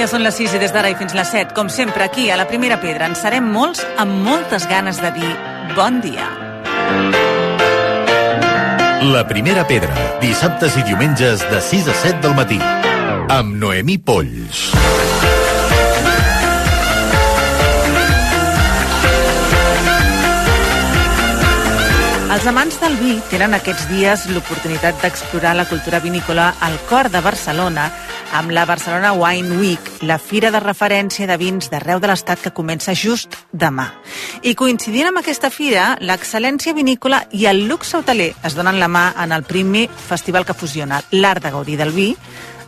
dia, són les 6 i des d'ara i fins les 7, com sempre, aquí a la Primera Pedra, en serem molts amb moltes ganes de dir bon dia. La Primera Pedra, dissabtes i diumenges de 6 a 7 del matí, amb Noemí Polls. Els amants del vi tenen aquests dies l'oportunitat d'explorar la cultura vinícola al cor de Barcelona amb la Barcelona Wine Week, la fira de referència de vins d'arreu de l'Estat que comença just demà. I coincidint amb aquesta fira, l'excel·lència vinícola i el luxe hoteler es donen la mà en el primer festival que fusiona l'art de gaudir del vi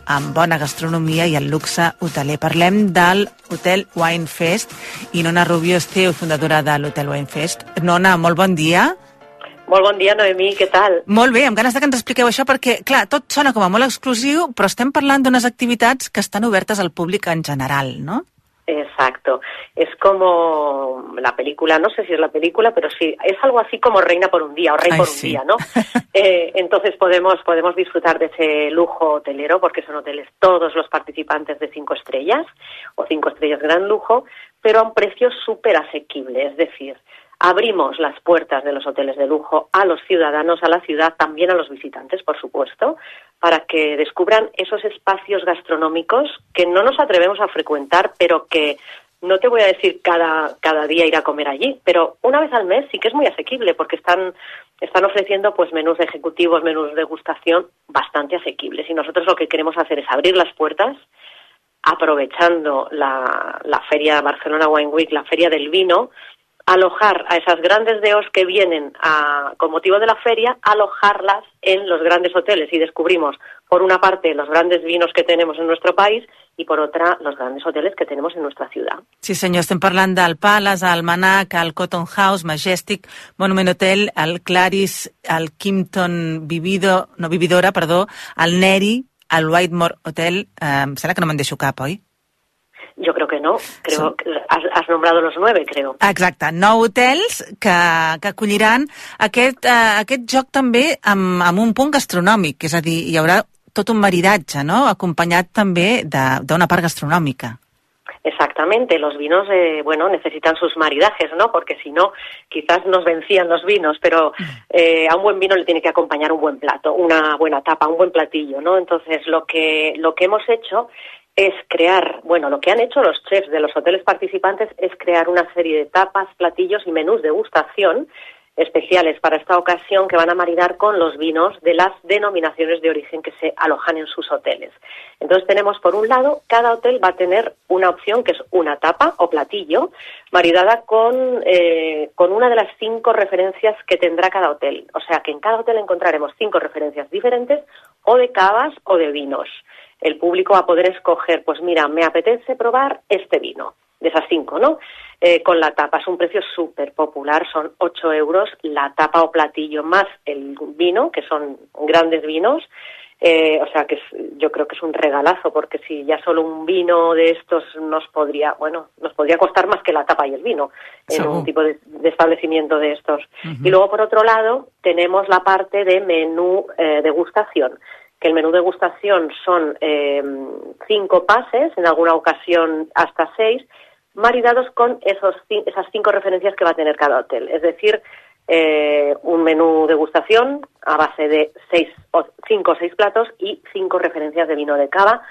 amb bona gastronomia i el luxe hoteler. Parlem del Hotel Wine Fest i Nona Rubio Esteu, fundadora de l'Hotel Wine Fest. Nona, molt bon dia. Molt bon dia, Noemí, què tal? Molt bé, amb ganes de que ens expliqueu això, perquè, clar, tot sona com a molt exclusiu, però estem parlant d'unes activitats que estan obertes al públic en general, ¿no? Exacto. Es como la película, no sé si es la película, pero sí, es algo así como Reina por un día o Rey Ay, por sí. un día, ¿no? Eh, entonces podemos, podemos disfrutar de ese lujo hotelero porque son hoteles todos los participantes de cinco estrellas o cinco estrellas gran lujo, pero a un precio súper asequible. Es decir, abrimos las puertas de los hoteles de lujo a los ciudadanos, a la ciudad, también a los visitantes, por supuesto, para que descubran esos espacios gastronómicos que no nos atrevemos a frecuentar, pero que no te voy a decir cada, cada día ir a comer allí, pero una vez al mes sí que es muy asequible porque están, están ofreciendo pues menús ejecutivos, menús de degustación bastante asequibles. Y nosotros lo que queremos hacer es abrir las puertas aprovechando la, la feria Barcelona Wine Week, la feria del vino, alojar a esas grandes deos que vienen a, con motivo de la feria, alojarlas en los grandes hoteles y descubrimos, por una parte, los grandes vinos que tenemos en nuestro país y por otra, los grandes hoteles que tenemos en nuestra ciudad. Sí, senyor, estem parlant del Palace, el Manac, el Cotton House, Majestic, Monument Hotel, el Claris, el Kimpton Vivido, no, Vividora, perdó, el Neri, el Whitemore Hotel, eh, em sembla que no me'n deixo cap, oi? Yo creo que no, creo Son- que has, has nombrado los nueve, creo. Exacte, nou hotels que, que acolliran aquest, eh, aquest joc també amb, amb un punt gastronòmic, és a dir, hi haurà tot un maridatge, no?, acompanyat també de- d'una part gastronòmica. Exactamente, los vinos, eh, bueno, necesitan sus maridajes, ¿no? Porque si no, quizás nos vencían los vinos, pero eh, a un buen vino le tiene que acompañar un buen plato, una buena tapa, un buen platillo, ¿no? Entonces, lo que, lo que hemos hecho es crear, bueno, lo que han hecho los chefs de los hoteles participantes es crear una serie de tapas, platillos y menús de gustación especiales para esta ocasión que van a maridar con los vinos de las denominaciones de origen que se alojan en sus hoteles. Entonces tenemos por un lado, cada hotel va a tener una opción que es una tapa o platillo maridada con, eh, con una de las cinco referencias que tendrá cada hotel. O sea que en cada hotel encontraremos cinco referencias diferentes o de cavas o de vinos. El público va a poder escoger, pues mira, me apetece probar este vino de esas cinco, ¿no? Eh, con la tapa. Es un precio súper popular, son 8 euros la tapa o platillo más el vino, que son grandes vinos. Eh, o sea que es- yo creo que es un regalazo, porque si ya solo un vino de estos nos podría, bueno, nos podría costar más que la tapa y el vino en un tipo de, de establecimiento de estos. Y luego, por otro lado, tenemos la parte de menú eh, degustación que el menú degustación son eh, cinco pases, en alguna ocasión hasta seis, maridados con esos, esas cinco referencias que va a tener cada hotel. Es decir, eh, un menú degustación a base de seis o cinco o seis platos y cinco referencias de vino de cava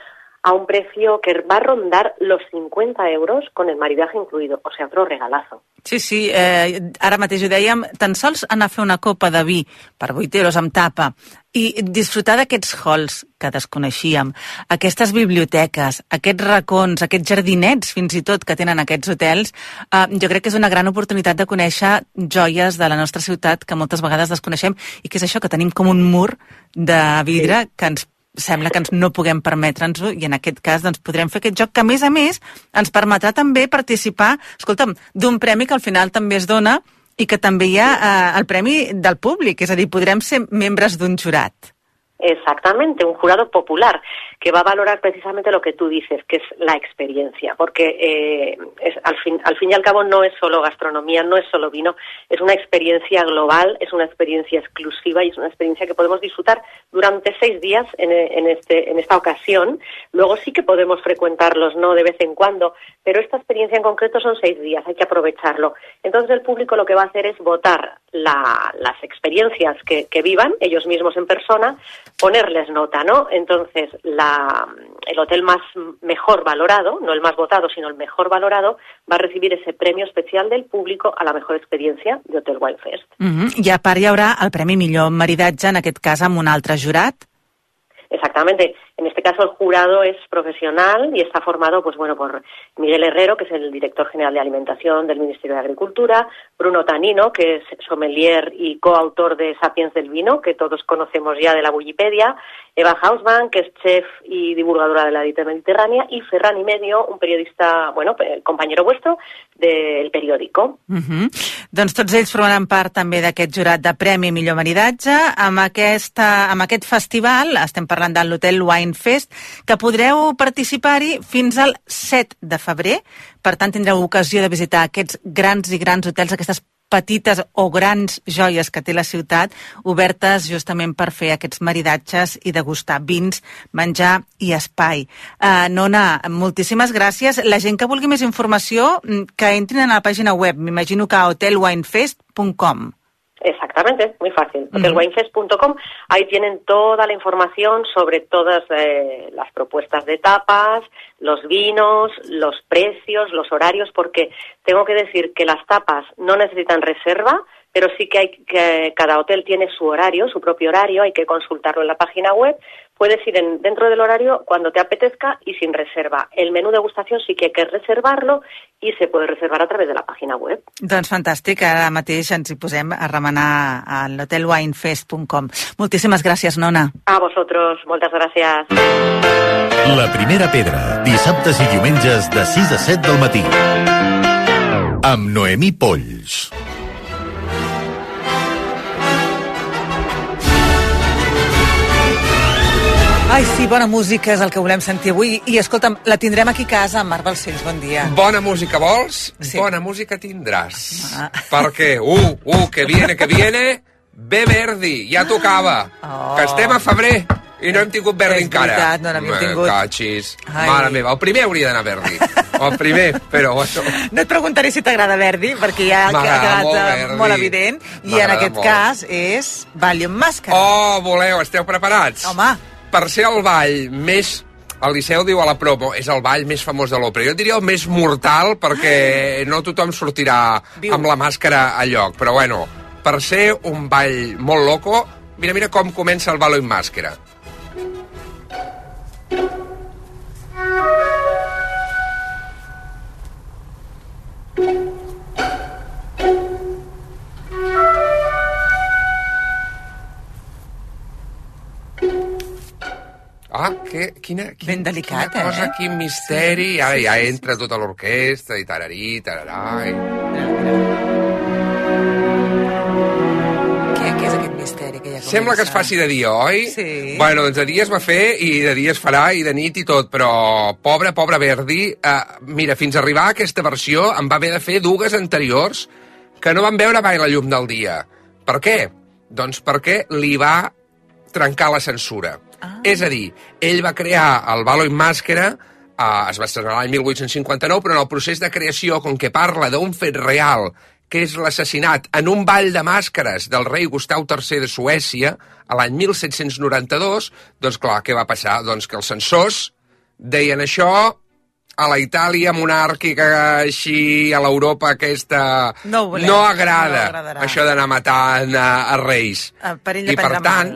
a un precio que va a rondar los 50 euros con el maridaje incluido, o sea, otro regalazo. Sí, sí, eh, ara mateix ho dèiem, tan sols anar a fer una copa de vi per 8 euros amb tapa i disfrutar d'aquests halls que desconeixíem, aquestes biblioteques, aquests racons, aquests jardinets fins i tot que tenen aquests hotels, eh, jo crec que és una gran oportunitat de conèixer joies de la nostra ciutat que moltes vegades desconeixem i que és això, que tenim com un mur de vidre que ens sembla que ens no puguem permetre'ns-ho i en aquest cas doncs, podrem fer aquest joc que a més a més ens permetrà també participar escolta'm, d'un premi que al final també es dona i que també hi ha eh, el premi del públic, és a dir, podrem ser membres d'un jurat. Exactamente, un jurado popular que va a valorar precisamente lo que tú dices, que es la experiencia, porque eh, es, al, fin, al fin y al cabo no es solo gastronomía, no es solo vino, es una experiencia global, es una experiencia exclusiva y es una experiencia que podemos disfrutar durante seis días en, este, en esta ocasión. Luego sí que podemos frecuentarlos, ¿no? De vez en cuando, pero esta experiencia en concreto son seis días, hay que aprovecharlo. Entonces el público lo que va a hacer es votar la, las experiencias que, que vivan ellos mismos en persona, ponerles nota, ¿no? Entonces la el hotel más mejor valorado, no el más votado, sino el mejor valorado, va a recibir ese premio especial del público a la mejor experiencia de Hotel Wild Fest. Uh -huh. I a part hi haurà el Premi Millor Maridatge, en aquest cas amb un altre jurat? Exactamente. En este caso el jurado es profesional y está formado, pues bueno, por Miguel Herrero, que es el director general de alimentación del Ministerio de Agricultura, Bruno Tanino, que es sommelier y coautor de Sapiens del vino, que todos conocemos ya de la Wikipedia, Eva Hausmann, que es chef y divulgadora de la dieta mediterránea, y Ferran y Medio, un periodista, bueno, compañero vuestro del periódico. Uh -huh. Doncs tots ells formaran part també d'aquest jurat de Premi Millor Maridatge. Amb, aquesta, amb aquest festival, estem parlant de l'Hotel Wine Fest, que podreu participar-hi fins al 7 de febrer. Per tant, tindreu ocasió de visitar aquests grans i grans hotels, aquestes petites o grans joies que té la ciutat, obertes justament per fer aquests maridatges i degustar vins, menjar i espai. Uh, Nona, moltíssimes gràcies. La gent que vulgui més informació, que entrin a la pàgina web, m'imagino que hotelwinefest.com. Exactamente, muy fácil. -huh. Hotelwinefest.com, ahí tienen toda la información sobre todas eh, las propuestas de tapas, los vinos, los precios, los horarios, porque tengo que decir que las tapas no necesitan reserva, pero sí que hay que cada hotel tiene su horario, su propio horario, hay que consultarlo en la página web. Puedes ir en, dentro del horario cuando te apetezca y sin reserva. El menú de degustación sí que hay que reservarlo i se puede reservar a través de la pàgina web. Doncs fantàstic, ara mateix ens hi posem a remenar a l'hotelwinefest.com. Moltíssimes gràcies, Nona. A vosotros, moltes gràcies. La primera pedra, dissabtes i diumenges de 6 a 7 del matí. Amb Noemí Polls. Ai, sí, bona música és el que volem sentir avui. I escolta'm, la tindrem aquí a casa, amb Marc Balcells, bon dia. Bona música vols? Sí. Bona música tindràs. Ah. Perquè, uh, uh, que viene, que viene, ve Verdi, ja tocava. Oh. Que estem a febrer i no hem tingut Verdi és encara. veritat, no n'havíem tingut. Cachis. Ai. Mare meva, el primer hauria d'anar Verdi. El primer, però. No et preguntaré si t'agrada Verdi, perquè ja ha quedat molt, eh, molt evident. I en aquest molt. cas és Valium Màscara. Oh, voleu, esteu preparats? Home, per ser el ball més el Liceu diu a la promo, és el ball més famós de l'òpera. Jo diria el més mortal perquè no tothom sortirà Viu. amb la màscara a lloc. Però bueno, per ser un ball molt loco, mira, mira com comença el ballo en màscara. Ah, que, quina, quina, Ben delicat, quina cosa, eh? quin misteri. Sí, Ara sí, ja sí, entra tota l'orquestra i tararí, tararà. I... què, què és aquest misteri que ja comença? Sembla que es faci de dia, oi? Sí. Bueno, doncs de dia es va fer i de dia es farà i de nit i tot, però pobre, pobre Verdi, eh, mira, fins a arribar a aquesta versió em va haver de fer dues anteriors que no van veure mai la llum del dia. Per què? Doncs perquè li va trencar la censura. Ah. És a dir, ell va crear el Valo en Màscara, eh, es va estrenar l'any 1859, però en el procés de creació, com que parla d'un fet real, que és l'assassinat en un ball de màscares del rei Gustau III de Suècia a l'any 1792, doncs clar, què va passar? Doncs que els censors deien això a la Itàlia monàrquica així, a l'Europa aquesta... No volem, no agrada no agradarà. això d'anar matant a, a reis. Per I per tant,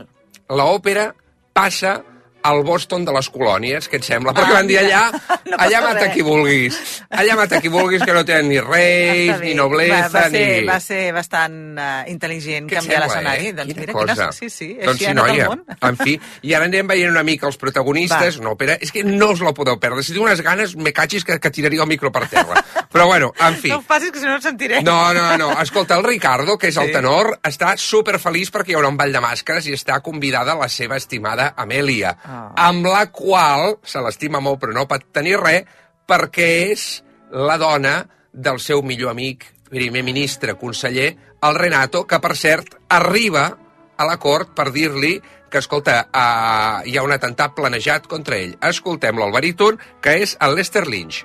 molt. l'òpera passa al Boston de les colònies, què et sembla? Perquè Ah, van dir allà, no allà mata res. qui vulguis. Allà mata qui vulguis, que no tenen ni reis, ni nobleza, va, va ser, ni... Va ser bastant uh, intel·ligent Què canviar l'escenari. eh? Doncs Quina mira, cosa. quina... Sí, sí, doncs així sí, ha anat noia, el món. en fi. I ara anem veient una mica els protagonistes, Va. una òpera... És que no us la podeu perdre. Si tinc unes ganes, me catxis que, que tiraria el micro per terra. Però bueno, en fi. No ho facis, que si no et sentiré. No, no, no. Escolta, el Ricardo, que és el Sí. tenor, està super feliç perquè hi haurà un ball de màscares i està convidada la seva estimada Amèlia. Ah. Ah. amb la qual se l'estima molt però no pot tenir res perquè és la dona del seu millor amic, primer ministre, conseller, el Renato, que per cert arriba a la cort per dir-li que, escolta, uh, hi ha un atemptat planejat contra ell. Escoltem-lo, el baríton, que és el Lester Lynch.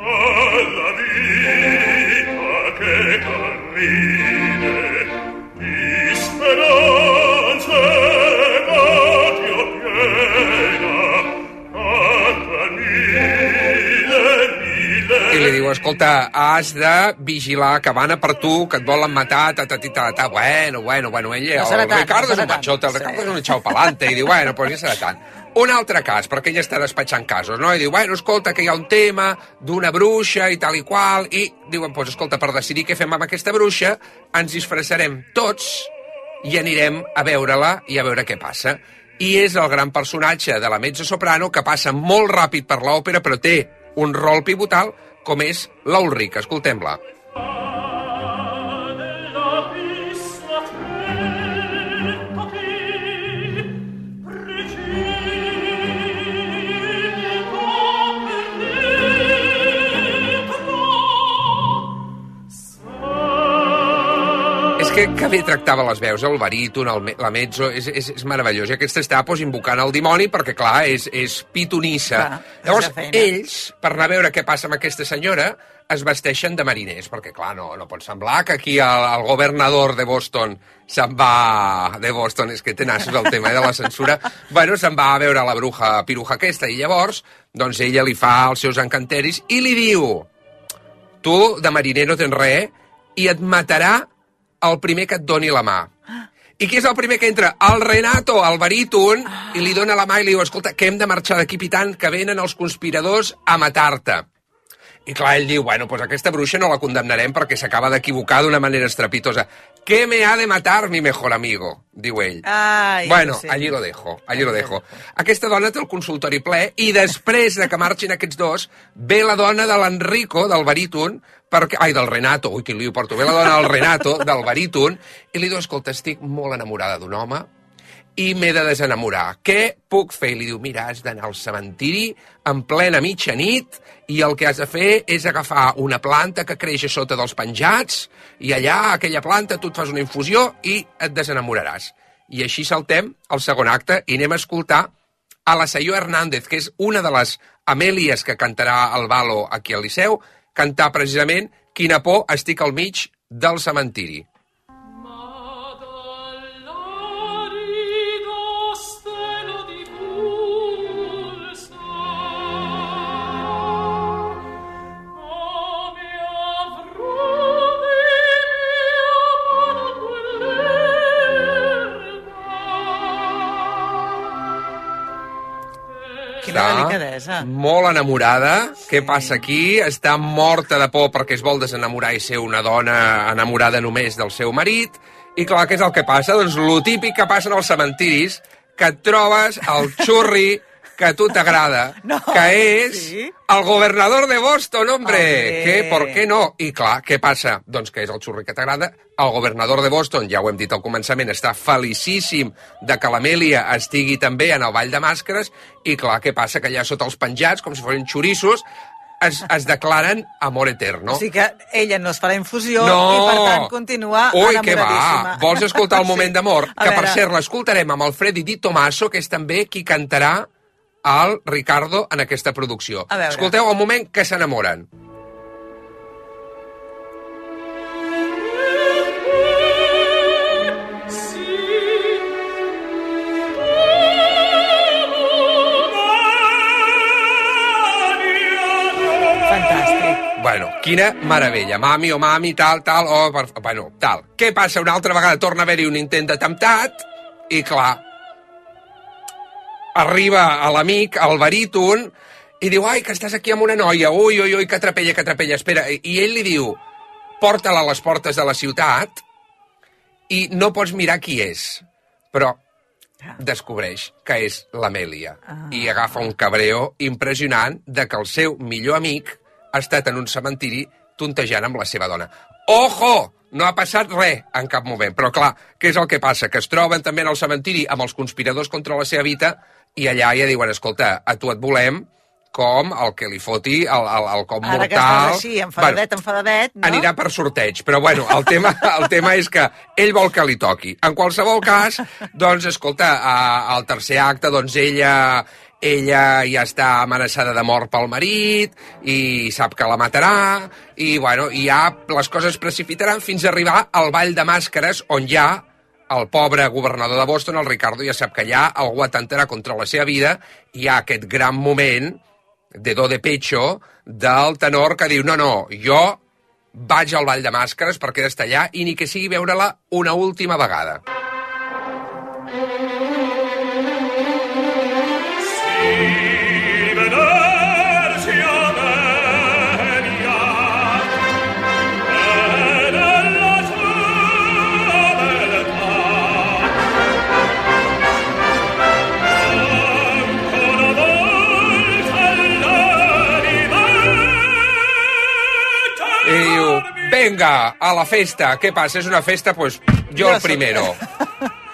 alla vita che cammine escolta, has de vigilar que van a per tu, que et volen matar, ta, ta, ta, ta, ta. Bueno, bueno, bueno, ell, No el tant, Ricardo no és un machote, el sí. Ricardo és un echau pelante, i diu, bueno, pues ja serà tant. Un altre cas, perquè ell està despatxant casos, no? I diu, bueno, escolta, que hi ha un tema d'una bruixa i tal i qual, i diuen, pues, escolta, per decidir què fem amb aquesta bruixa, ens disfressarem tots i anirem a veure-la i a veure què passa. I és el gran personatge de la mezzo soprano que passa molt ràpid per l'òpera, però té un rol pivotal com és l'Ulric. Escoltem-la. nella És que, que bé tractava les veus, el baríton, el, la mezzo, és, és, és meravellós. I aquest està pues, invocant el dimoni perquè, clar, és, és pitonissa. Clar, Llavors, ells, per anar a veure què passa amb aquesta senyora, es vesteixen de mariners, perquè, clar, no, no pot semblar que aquí el, el governador de Boston se'n va... de Boston, és que té nassos el tema eh, de la censura. bueno, se'n va a veure la bruja piruja aquesta, i llavors, doncs ella li fa els seus encanteris i li diu tu de mariner no tens res i et matarà el primer que et doni la mà. I qui és el primer que entra? El Renato, el baríton, i li dona la mà i li diu, escolta, que hem de marxar d'aquí pitant, que venen els conspiradors a matar-te. I clar, ell diu, bueno, pues aquesta bruixa no la condemnarem perquè s'acaba d'equivocar d'una manera estrepitosa. ¿Qué me ha de matar mi mejor amigo? Diu ell. Ai, bueno, sí. allí lo dejo, allí lo dejo. Aquesta dona té el consultori ple i després de que marxin aquests dos, ve la dona de l'Enrico, del baríton, perquè, ai, del Renato, ui, quin lío porto, ve la dona del Renato, del baríton, i li diu, escolta, estic molt enamorada d'un home, i m'he de desenamorar. Què puc fer? I li diu, mira, has d'anar al cementiri en plena mitjanit i el que has de fer és agafar una planta que creix a sota dels penjats i allà, aquella planta, tu et fas una infusió i et desenamoraràs. I així saltem al segon acte i anem a escoltar a la Sayó Hernández, que és una de les Amèlies que cantarà el Balo aquí al Liceu, cantar precisament Quina por estic al mig del cementiri. Quina delicadesa. molt enamorada. Què passa aquí? Està morta de por perquè es vol desenamorar i ser una dona enamorada només del seu marit. I clar, què és el que passa? Doncs lo típic que passa en els cementiris, que et trobes el xurri que a tu t'agrada, No, que és sí? el governador de Boston, hombre. Hombre. Què? Per què no? I clar, què passa? Doncs que és el xurri que t'agrada. El governador de Boston, ja ho hem dit al començament, està felicíssim de que l'Amèlia estigui també en el Ball de Màscares i clar, què passa? Que allà sota els penjats, com si fossin xorissos, es, es declaren amor eterno. O sigui que ella no es farà infusió No! i per tant continua Ui, que va! Vols escoltar el moment Sí. d'amor? Que per veure, cert l'escoltarem amb el Freddy Di Tomaso, que és també qui cantarà el Ricardo en aquesta producció. A veure. Escolteu el moment que s'enamoren. Fantàstic. Bueno, quina meravella. Mami o mami, tal, tal, o... Per... Bueno, tal. Què passa? Una altra vegada torna a haver-hi un intent d'atemptat i, clar, arriba a l'amic, al baríton, i diu, ai, que estàs aquí amb una noia, ui, ui, ui, que trapella, que trapella, espera. I ell li diu, porta-la a les portes de la ciutat i no pots mirar qui és. Però descobreix que és l'Amèlia Ah. i agafa un cabreo impressionant de que el seu millor amic ha estat en un cementiri tontejant amb la seva dona. Ojo! No ha passat res en cap moment. Però clar, què és el que passa? Que es troben també en el cementiri amb els conspiradors contra la seva vida i allà ja diuen, escolta, a tu et volem com el que li foti el, el, el cop Ara que mortal. estàs així, enfadadet, enfadadet, no? Anirà per sorteig, però bueno, el tema, el tema és que ell vol que li toqui. En qualsevol cas, doncs, escolta, a- al tercer acte, doncs ella, ella ja està amenaçada de mort pel marit i sap que la matarà i, bueno, i ja les coses es precipitaran fins a arribar al ball de màscares on ja el pobre governador de Boston, el Ricardo, ja sap que ja algú atentarà contra la seva vida i hi ha aquest gran moment de do de pecho del tenor que diu no, no, jo vaig al ball de màscares perquè he d'estar allà i ni que sigui veure-la una última vegada. Venga, a la festa. Què passa? És una festa? Pues jo Jo el soc- primero.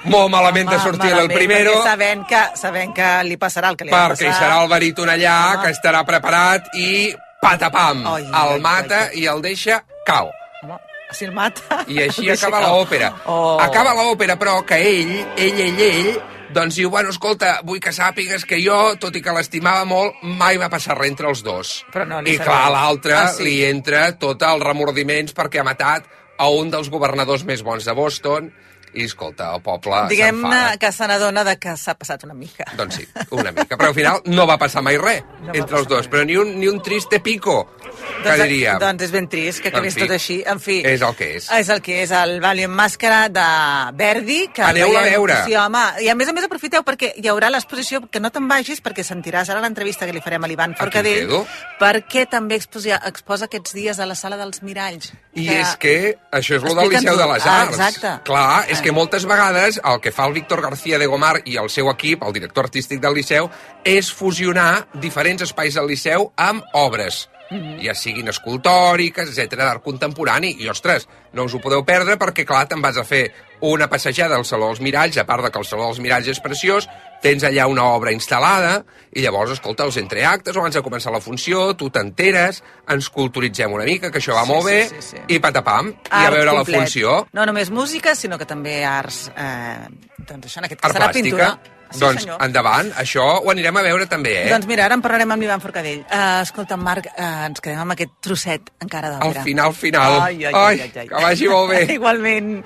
Molt malament de sortir el malament, primero. perquè Sabent que, sabent que li passarà el que li ha de perquè hi serà el baríton allà, Home. que estarà preparat i patapam, Ai, el mata i el deixa cau. Home, si el mata... I així el acaba l'òpera. Oh. Acaba l'òpera, però que ell, ell, ell, ell, doncs diu, bueno, escolta, vull que sàpigues que jo, tot i que l'estimava molt, mai va passar res entre els dos. Però no I clar, serveix. l'altre Ah, sí? li entra tot els remordiments perquè ha matat a un dels governadors més bons de Boston i, escolta, el poble Diguem-ne que se n'adona de que s'ha passat una mica. Doncs sí, una mica. Però al final no va passar mai res No entre els dos. mai Però ni un, ni un triste pico, que doncs, diríem. Doncs és ben trist que acabés En fi, tot així. En fi, és el que és. És el que és, el Valiant Màscara de Verdi. Que Aneu-la a veiem- veure. Sí, home, i a més a més aprofiteu perquè hi haurà l'exposició, que no te'n vagis, perquè sentiràs ara l'entrevista que li farem a l'Ivan Forcadell, perquè també exposa, exposa aquests dies a la Sala dels Miralls. I és que això és lo del. Liceu de les Ah, Arts. exacte. Clar, és Ah. Que moltes vegades el que fa el Víctor García de Gomar i el seu equip, el director artístic del Liceu, és fusionar diferents espais del Liceu amb obres. Mhm. ja siguin escultòriques, etc d'art contemporani. I, ostres, no us ho podeu perdre perquè, clar, te'n vas a fer una passejada al Saló dels Miralls, a part de que el Saló dels Miralls és preciós, tens allà una obra instal·lada, i llavors, escolta, els entreactes, abans de començar la funció, tu t'enteres, ens culturitzem una mica, que això va Sí, molt sí, bé, sí, sí. i patapam, i a Art veure la complet. funció. No només música, sinó que també arts... Eh, doncs això, en aquest cas Art serà plàstica. pintura. Sí, doncs senyor. endavant, això ho anirem a veure també, eh? Doncs mira, ara en parlarem amb l'Ivan Forcadell. Uh, escolta, Marc, uh, ens quedem amb aquest trosset encara Al d'òpera. final, final. Ai, ai, ai, ai, ai. que vagi molt bé. Igualment.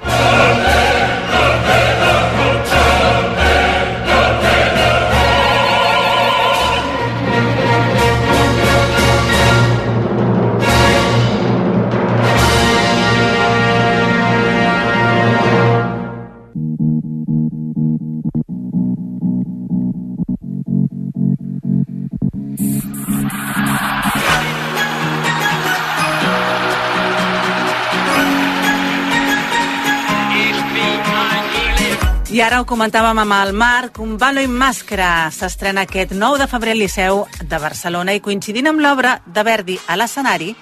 I ara ho comentàvem amb el Marc, un balo i màscara s'estrena aquest 9 de febrer al Liceu de Barcelona i coincidint amb l'obra de Verdi a l'escenari,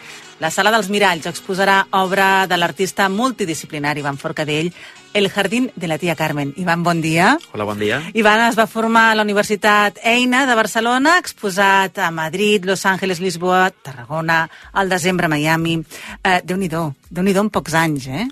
la Sala dels Miralls exposarà obra de l'artista multidisciplinari Ivan Forcadell, El jardín de la tia Carmen. Ivan, bon dia. Hola, bon dia. Ivan es va formar a la Universitat Eina de Barcelona, exposat a Madrid, Los Angeles, Lisboa, Tarragona, al desembre a Miami. Eh, Déu-n'hi-do, déu nhi déu en pocs anys, eh?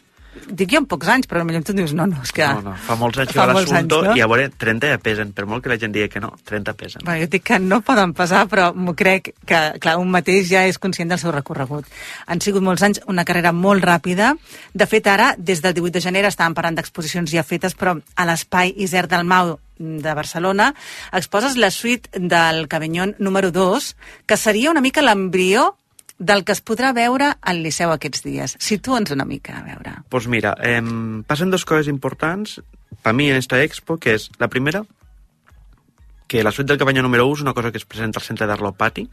Dic jo en pocs anys, però potser tu dius, no, no, és que... No, no, fa molts anys que va l'assumpte no? i a veure, 30 ja pesen, per molt que la gent digui que no, 30 pesen. Bueno, jo dic que no poden pesar, però m'ho crec que, clar, un mateix ja és conscient del seu recorregut. Han sigut molts anys, una carrera molt ràpida. De fet, ara, des del 18 de gener, estàvem parlant d'exposicions ja fetes, però a l'Espai Isert del Mau de Barcelona exposes la suite del Cabanyón número 2, que seria una mica l'embrió del que es podrà veure al Liceu aquests dies. Situa'ns una mica, a veure. Pues mira, eh, passen dos coses importants per mi en esta expo, que és la primera, que la suite del cabanyó número 1 és una cosa que es presenta al centre d'Art Lopati,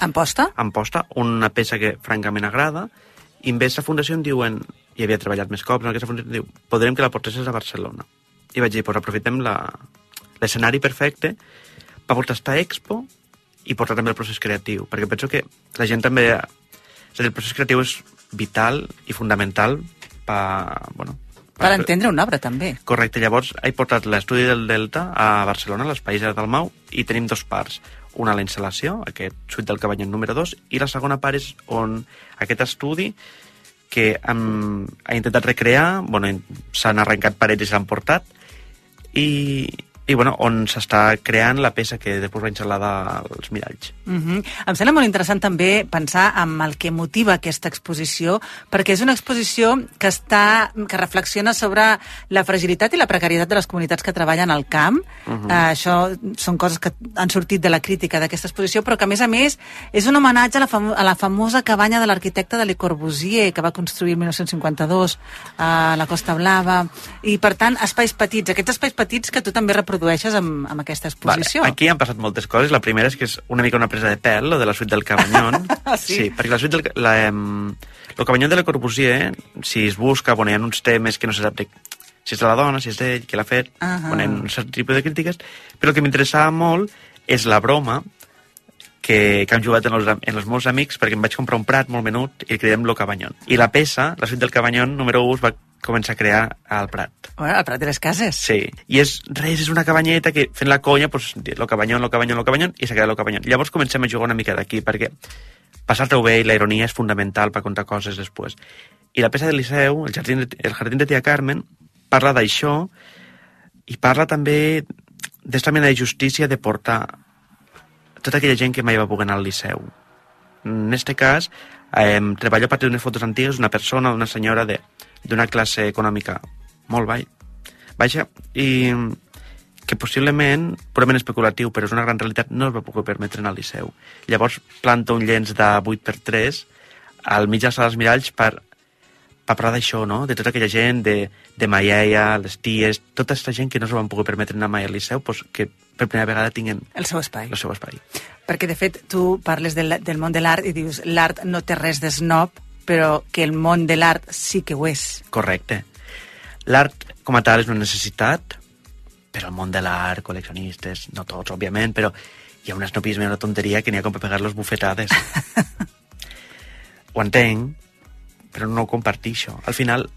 En posta? en posta, una peça que francament agrada, i en aquesta fundació em diuen, i havia treballat més cops en aquesta fundació, em diu, podrem que la portessis a Barcelona. I vaig dir, pues aprofitem la- l'escenari perfecte per portar esta expo i portar també el procés creatiu, perquè penso que la gent també... És a dir, el procés creatiu és vital i fundamental per... Bueno, Per entendre una obra, també. Correcte, llavors he portat l'estudi del Delta a Barcelona, a l'Espai Gerard Dalmau, i tenim dos parts. Una, la instal·lació, aquest suite del Cabanyet número 2, i la segona part és on aquest estudi que hem, ha intentat recrear, bueno, s'han arrencat parets i s'han portat, i, i bueno, on s'està creant la peça que després va instal·lar dels miralls. Mm Em sembla molt interessant també pensar en el que motiva aquesta exposició, perquè és una exposició que està que reflexiona sobre la fragilitat i la precarietat de les comunitats que treballen al camp. Uh -huh. uh, això són coses que han sortit de la crítica d'aquesta exposició, però que, a més a més, és un homenatge a la, famo a la famosa cabanya de l'arquitecte de Le Corbusier, que va construir el 1952 a la Costa Blava. I, per tant, espais petits, aquests espais petits que tu també reprodueixes amb, amb aquesta exposició. Vale, aquí han passat moltes coses. La primera és que és una mica una presa de pèl, lo de la suite del Cabanyón. Sí? sí, perquè la suite del... La, em, el Cabanyón de la Corbusier, si es busca, bueno, hi ha uns temes que no se sap de, si és de la dona, si és d'ell, qui l'ha fet, Ahà. bueno, hi ha un cert tipus de crítiques, però el que m'interessava molt és la broma que, que hem jugat en els, en els meus amics perquè em vaig comprar un prat molt menut i el cridem Lo Cabanyón. I la peça, la suite del Cabanyón número 1, es va començar a crear al Prat. Bueno, al Prat de les Cases. Sí, i és res, és una cabanyeta que fent la conya, pues, lo cabanyón, lo cabanyón, lo cabanyón, i s'ha quedat lo cabanyón. Llavors comencem a jugar una mica d'aquí, perquè passar-te-ho bé i la ironia és fundamental per contar coses després. I la peça del Liceu, el jardí de, el jardí de Tia Carmen, parla d'això i parla també d'esta mena de justícia de portar tota aquella gent que mai va poder anar al Liceu. En este cas, eh, treballo a partir d'unes fotos antigues d'una persona, d'una senyora d'una classe econòmica molt baix, baixa i que possiblement, purament especulatiu, però és una gran realitat, no es va poder permetre anar al Liceu. Llavors planta un llenç de 8x3 al mig de la sala dels miralls per, per parlar d'això, no? De tota aquella gent, de, de Maiella, les ties, tota aquesta gent que no es van poder permetre anar mai al Liceu, pues, que per primera vegada tinguen El seu espai. el seu espai. Perquè, de fet, tu parles del, del món de l'art i dius l'art no té res de snob, però que el món de l'art sí que ho és. Correcte. L'art com a tal és una necessitat, però el món de l'art, col·leccionistes, no tots, òbviament, però hi ha un esnopisme i una tonteria que n'hi ha com per pegar-los bufetades. ho entenc, però no ho compartixo. Al final,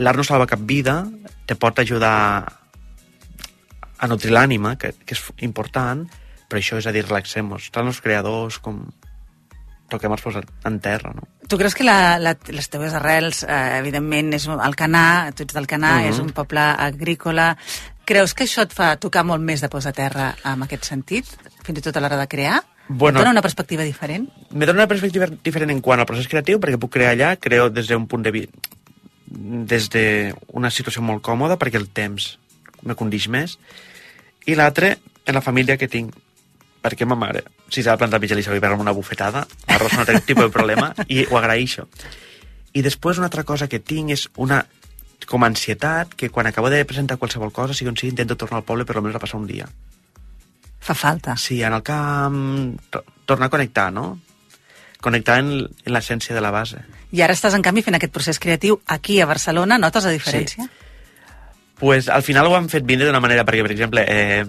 l'art no salva cap vida, te pot ajudar a nutrir l'ànima, que, que és important, però això és a dir, relaxem-nos. Tant els creadors com toquem els peus en terra, no? Tu creus que la, la, les teves arrels, eh, evidentment, és el Canà, tu ets del Canà, Mhm. és un poble agrícola. Creus que això et fa tocar molt més de peus a terra en aquest sentit, fins i tot a l'hora de crear? Bueno. Et dona una perspectiva diferent? Me dona una perspectiva diferent en quant al procés creatiu, perquè puc crear allà, creo des d'un punt de vista des d'una situació molt còmoda, perquè el temps me condix més, i l'altre, en la família que tinc, perquè ma mare, si s'ha de plantar mig a l'Isabel i pegar-me una bufetada, l'arròs no té tipus de problema, i ho agraeixo. I després una altra cosa que tinc és una com ansietat, que quan acabo de presentar qualsevol cosa, sigui on sigui, intento tornar al poble per almenys a passar un dia. Fa falta. Sí, en el camp, to- tornar a connectar, no? Connectar en, en l'essència de la base. I ara estàs, en canvi, fent aquest procés creatiu aquí a Barcelona. Notes la diferència? Pues, al final ho han fet vindre d'una manera, perquè, per exemple, eh,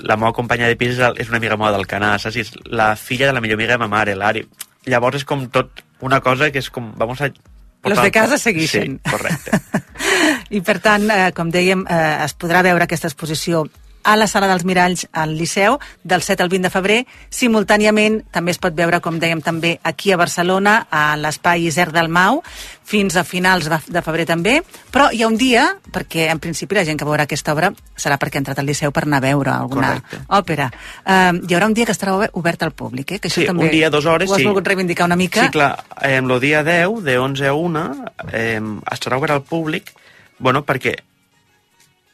la meva companya de pis és, una amiga meva del Canà, saps? És la filla de la millor amiga de ma mare, l'Ari. Llavors és com tot una cosa que és com... Vamos a Los de casa seguixen. Sí, correcte. I, per tant, eh, com dèiem, eh, es podrà veure aquesta exposició a la Sala dels Miralls al Liceu del 7 al 20 de febrer. Simultàniament també es pot veure, com dèiem, també aquí a Barcelona, a l'Espai Isern del Mau, fins a finals de de febrer també. Però hi ha un dia, perquè en principi la gent que veurà aquesta obra serà perquè ha entrat al Liceu per anar a veure alguna Correcte. òpera. Eh, hi haurà un dia que estarà obe- obert al públic, eh? que això Sí, també un dia, dues hores, ho has sí. volgut reivindicar una mica. Sí, clar, eh, el dia 10, de 11 a 1, eh, estarà obert al públic, bueno, perquè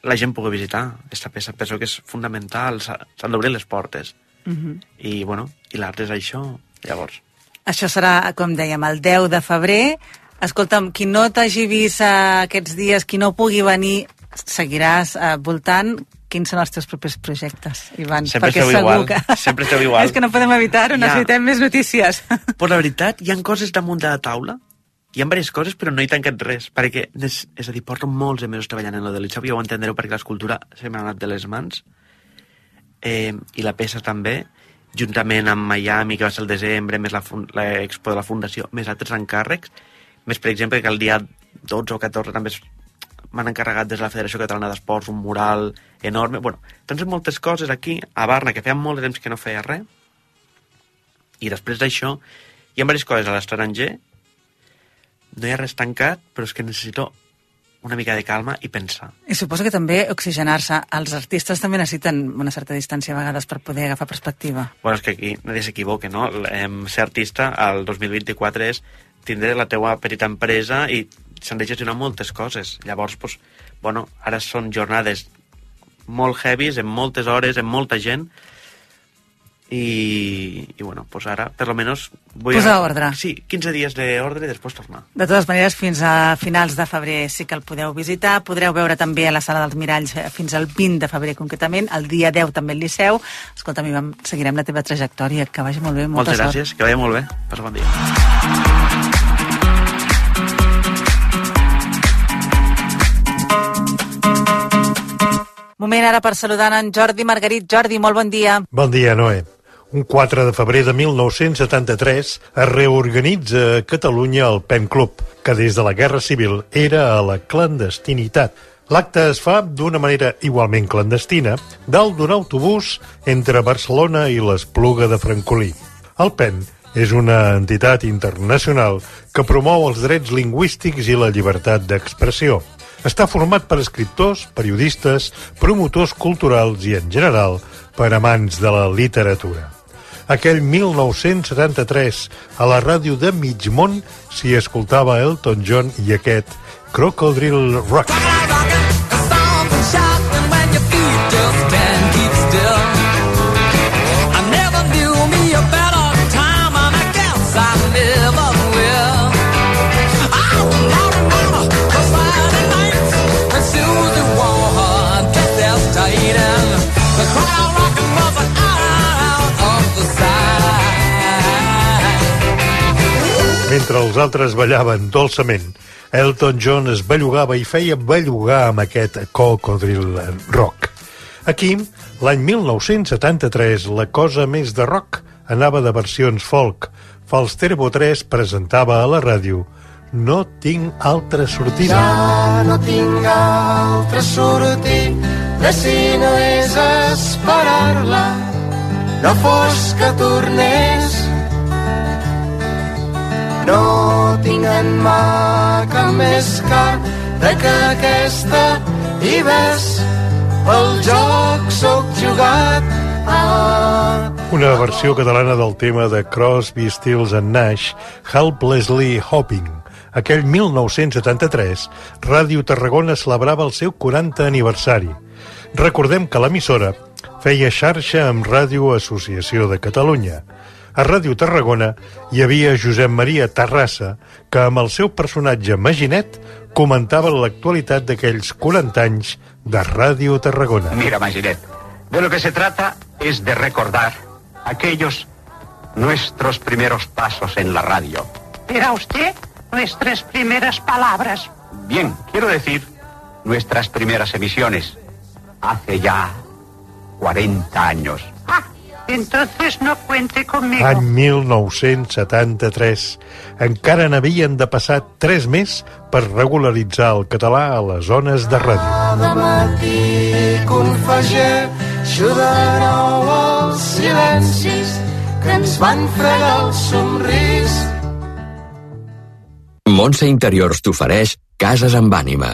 la gent pugui visitar aquesta peça. Penso que és fundamental, s'ha- s'han d'obrir les portes. Mhm. I, bueno, i l'art és això, llavors. Això serà, com dèiem, el 10 de febrer. Escolta'm, qui no t'hagi vist eh, aquests dies, qui no pugui venir, seguiràs eh, voltant. Quins són els teus propers projectes, Ivan? Sempre Perquè esteu segur igual, que... sempre esteu igual. És que no podem evitar-ho, Ja. necessitem més notícies. Però la veritat, hi han coses damunt de la taula, hi ha diverses coses, però no he tancat res, perquè, és, és a dir, porto molts de mesos treballant en lo de l'Ixop i ho entendreu perquè l'escultura se m'ha anat de les mans, eh, i la peça també, juntament amb Miami, que va ser el desembre, més la l'expo de la Fundació, més altres encàrrecs, més, per exemple, que el dia 12 o 14 també m'han encarregat des de la Federació Catalana d'Esports un mural enorme. Bueno, tens moltes coses aquí, a Barna, que feia molt de temps que no feia res, i després d'això hi ha diverses coses a l'estranger, no hi ha res tancat, però és que necessito una mica de calma i pensar. I suposo que també oxigenar-se. Els artistes també necessiten una certa distància a vegades per poder agafar perspectiva. Bueno, és que aquí nadie s'equivoque, no? Ser artista al 2024 és tindre la teua petita empresa i s'han de gestionar moltes coses. Llavors, pues, bueno, ara són jornades molt heavies, amb moltes hores, amb molta gent, i, i bueno, pues ara, per lo menos... Vull Posar ordre. Sí, 15 dies d'ordre i després tornar. De totes maneres, fins a finals de febrer sí que el podeu visitar. Podreu veure també a la Sala dels Miralls eh, fins al 20 de febrer concretament. El dia 10 també al Liceu. Escolta, mi vam, seguirem la teva trajectòria. Que vagi molt bé, molta Moltes sort. gràcies, que vagi molt bé. Passa bon dia. Moment ara per saludar en Jordi Margarit. Jordi, molt bon dia. Bon dia, Noé. Un 4 de febrer de 1973 es reorganitza a Catalunya el PEN Club, que des de la Guerra Civil era a la clandestinitat. L'acte es fa d'una manera igualment clandestina dalt d'un autobús entre Barcelona i l'Espluga de Francolí. El PEN és una entitat internacional que promou els drets lingüístics i la llibertat d'expressió. Està format per escriptors, periodistes, promotors culturals i, en general, per amants de la literatura. Aquell 1973, a la ràdio de mig món, s'hi escoltava Elton John i aquest Crocodile Rock. Mentre els altres ballaven dolçament, Elton John es bellugava i feia bellugar amb aquest Cocodril Rock. Aquí, l'any 1973, la cosa més de rock anava de versions folk. Falsterbo 3 presentava a la ràdio No tinc altra sortida. Ja no tinc altre sortida si no és esperar-la. No fos que tornés no tinc mà cap més cara que aquesta i ves pel joc sóc jugat ah. Una versió catalana del tema de Crosby, Stills and Nash, Helplessly Hoping. Aquell 1973, Ràdio Tarragona celebrava el seu 40 aniversari. Recordem que l'emissora feia xarxa amb Ràdio Associació de Catalunya. A Ràdio Tarragona hi havia Josep Maria Terrassa, que amb el seu personatge Maginet comentava l'actualitat d'aquells 40 anys de Ràdio Tarragona. Mira, Maginet, de lo que se trata es de recordar aquellos nuestros primeros pasos en la radio. ¿Era usted nuestras primeras palabras? Bien, quiero decir, nuestras primeras emisiones. Hace ya 40 años. Entonces no cuente conmigo. Any 1973. Encara n'havien de passar tres més per regularitzar el català a les zones de ràdio. Cada matí confegeixo de nou els silencis que ens van fregar el somrís. Montse Interiors t'ofereix Cases amb ànima.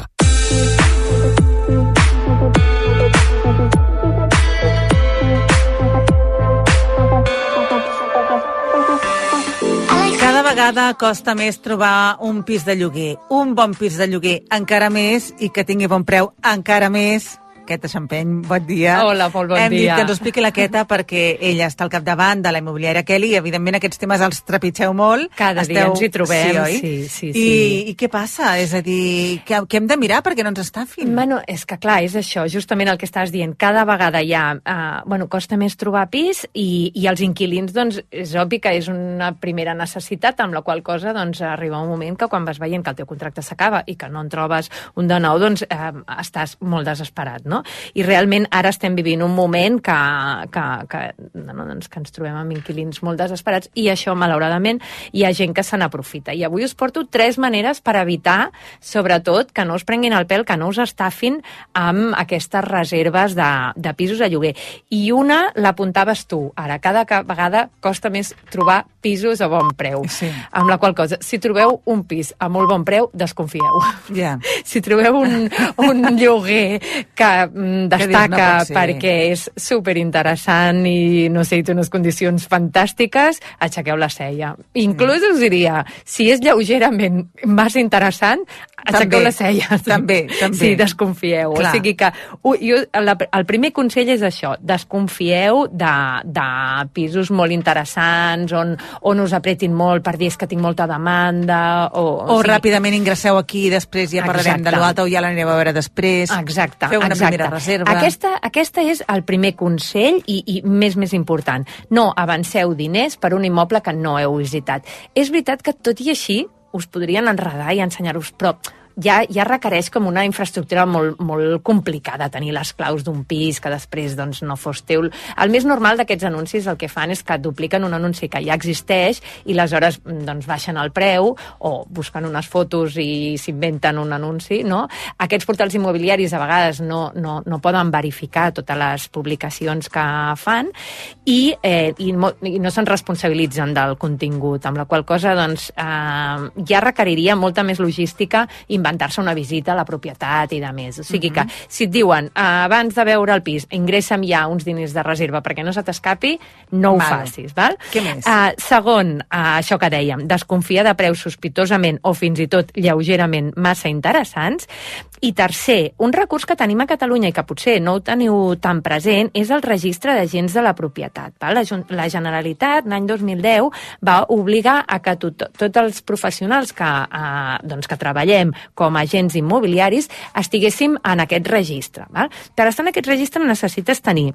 Vegada costa més trobar un pis de lloguer, un bon pis de lloguer, encara més, i que tingui bon preu, encara més. Queta Champeny, bon dia. Hola, Pol, bon Hem dit dia. que ens ho expliqui la Queta perquè ella està al capdavant de la immobiliària Kelly i, evidentment, aquests temes els trepitgeu molt. Cada dia ens hi trobem, sí, oi? sí, sí, I, sí. I què passa? És a dir, què, què hem de mirar perquè no ens estafin? Bueno, és que clar, és això, justament el que estàs dient. Cada vegada hi ha, uh, bueno, costa més trobar pis i, i els inquilins, doncs, és obvi que és una primera necessitat, amb la qual cosa, doncs, arriba un moment que quan vas veient que el teu contracte s'acaba i que no en trobes un de nou, doncs, uh, estàs molt desesperat, no? I realment ara estem vivint un moment que, que, que, no, doncs, que ens trobem amb inquilins molt desesperats i això, malauradament, hi ha gent que se n'aprofita. I avui us porto tres maneres per evitar, sobretot, que no us prenguin el pèl, que no us estafin amb aquestes reserves de, de pisos a lloguer. I una l'apuntaves tu. Ara, cada ca- vegada costa més trobar pisos a bon preu. Sí. Amb la qual cosa, si trobeu un pis a molt bon preu, desconfieu. Ja. Si trobeu un, un lloguer que destaca no perquè és superinteressant i, no sé, i té unes condicions fantàstiques, aixequeu la cella. Inclús us diria, si és lleugerament massa interessant, aixequeu També, la cella. també, també. Sí, desconfieu. Clar. O sigui que jo, la, el primer consell és això, desconfieu de, de pisos molt interessants, on, on us apretin molt per dir és que tinc molta demanda, o... O, ràpidament ingresseu aquí i després ja parlarem Exacte. de l'altre o ja l'anirem a veure després. Exacte. Feu una exacte. Primera reserva. Aquesta, aquesta és el primer consell i, i més, més important. No avanceu diners per un immoble que no heu visitat. És veritat que tot i així us podrien enredar i ensenyar-vos, però ja, ja requereix com una infraestructura molt, molt complicada, tenir les claus d'un pis que després doncs, no fos teu. El més normal d'aquests anuncis el que fan és que dupliquen un anunci que ja existeix i aleshores doncs, baixen el preu o busquen unes fotos i s'inventen un anunci. No? Aquests portals immobiliaris a vegades no, no, no poden verificar totes les publicacions que fan i, eh, i, mo, i no se'n responsabilitzen del contingut, amb la qual cosa doncs, eh, ja requeriria molta més logística inventar-se una visita a la propietat i de més. O sigui que si et diuen eh, abans de veure el pis ingressa'm ja uns diners de reserva perquè no se t'escapi, no ho Val. facis. Val? Què més? Uh, segon, uh, això que dèiem, desconfia de preus sospitosament o fins i tot lleugerament massa interessants. I tercer, un recurs que tenim a Catalunya i que potser no ho teniu tan present és el registre d'agents de la propietat. Val? La, la Generalitat, l'any 2010, va obligar a que tot, tots els professionals que, uh, doncs que treballem com a agents immobiliaris estiguéssim en aquest registre. Val? Per estar en aquest registre necessites tenir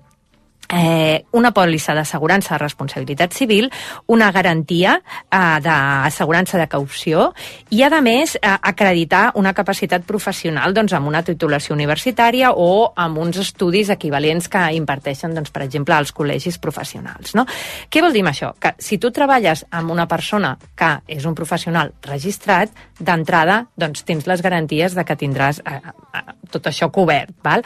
eh, una pòlissa d'assegurança de responsabilitat civil, una garantia eh, d'assegurança de caució i, a més, eh, acreditar una capacitat professional doncs, amb una titulació universitària o amb uns estudis equivalents que imparteixen, doncs, per exemple, als col·legis professionals. No? Què vol dir això? Que si tu treballes amb una persona que és un professional registrat, d'entrada doncs, tens les garanties de que tindràs eh, eh, tot això cobert. Val?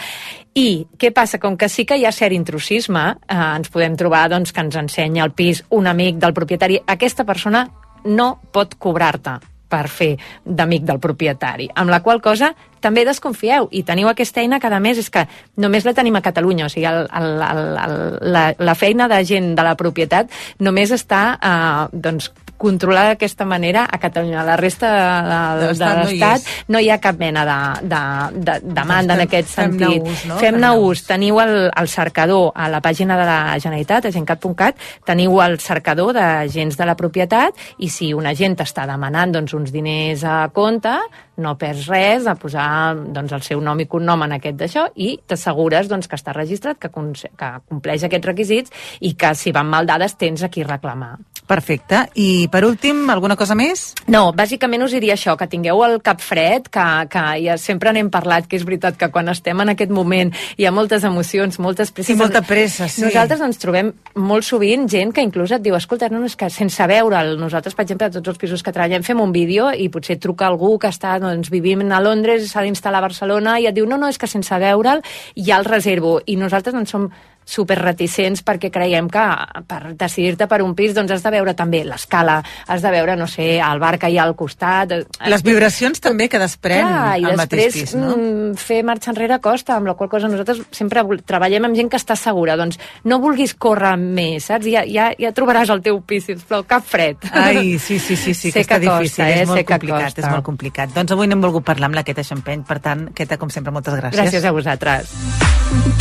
I què passa? Com que sí que hi ha cert intrusisme, eh, ens podem trobar doncs, que ens ensenya el pis un amic del propietari. Aquesta persona no pot cobrar-te per fer d'amic del propietari. Amb la qual cosa també desconfieu i teniu aquesta eina que a més és que només la tenim a Catalunya, o sigui, el, el, el, el, la, la feina de gent de la propietat només està eh, doncs, controlada d'aquesta manera a Catalunya. A la resta de, de, de L'estat no no hi ha cap mena de, de, de demanda en Fem- aquest fem-ne sentit. ús, no? Fem-ne Fem-ne ús. Teniu el, el cercador a la pàgina de la Generalitat, agencat.cat, teniu el cercador d'agents de la propietat i si un agent t'està demanant doncs, uns diners a compte, no perds res a posar doncs, el seu nom i cognom en aquest d'això i t'assegures doncs, que està registrat, que, que compleix aquests requisits i que si van mal dades tens a qui reclamar. Perfecte. I per últim, alguna cosa més? No, bàsicament us diria això, que tingueu el cap fred, que, que ja sempre n'hem parlat, que és veritat que quan estem en aquest moment hi ha moltes emocions, moltes presses. Sí, molta pressa, sí. Nosaltres ens trobem molt sovint gent que inclús et diu, escolta, no, no, és que sense veure'l, nosaltres, per exemple, a tots els pisos que treballem, fem un vídeo i potser truca algú que està, doncs, vivim a Londres, s'ha d'instal·lar a Barcelona i et diu, no, no, és que sense veure'l ja el reservo. I nosaltres en som super reticents perquè creiem que per decidir-te per un pis doncs has de veure també l'escala, has de veure, no sé, el bar que hi ha al costat... Les vibracions també que desprèn Clar, el mateix pis, no? mm, fer marxa enrere costa, amb la qual cosa nosaltres sempre treballem amb gent que està segura. Doncs no vulguis córrer més, saps? Ja, ja, ja trobaràs el teu pis, sisplau, cap fred. Ai, sí, sí, sí, sí sé que està que difícil, costa, eh? és molt sé que complicat, costa. és molt complicat. Doncs avui n'hem volgut parlar amb la Queta Champeny, per tant, Queta, com sempre, moltes gràcies. Gràcies a vosaltres.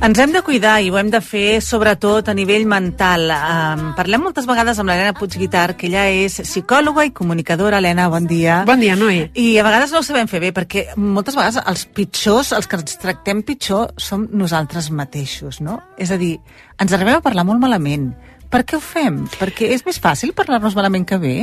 Ens hem de cuidar i ho hem de fer sobretot a nivell mental. Um, parlem moltes vegades amb l'Helena Puigguitar, que ella és psicòloga i comunicadora. Helena, bon dia. Bon dia, Noé. I a vegades no ho sabem fer bé, perquè moltes vegades els pitjors, els que ens tractem pitjor, som nosaltres mateixos, no? És a dir, ens arribem a parlar molt malament. Per què ho fem? Perquè és més fàcil parlar-nos malament que bé?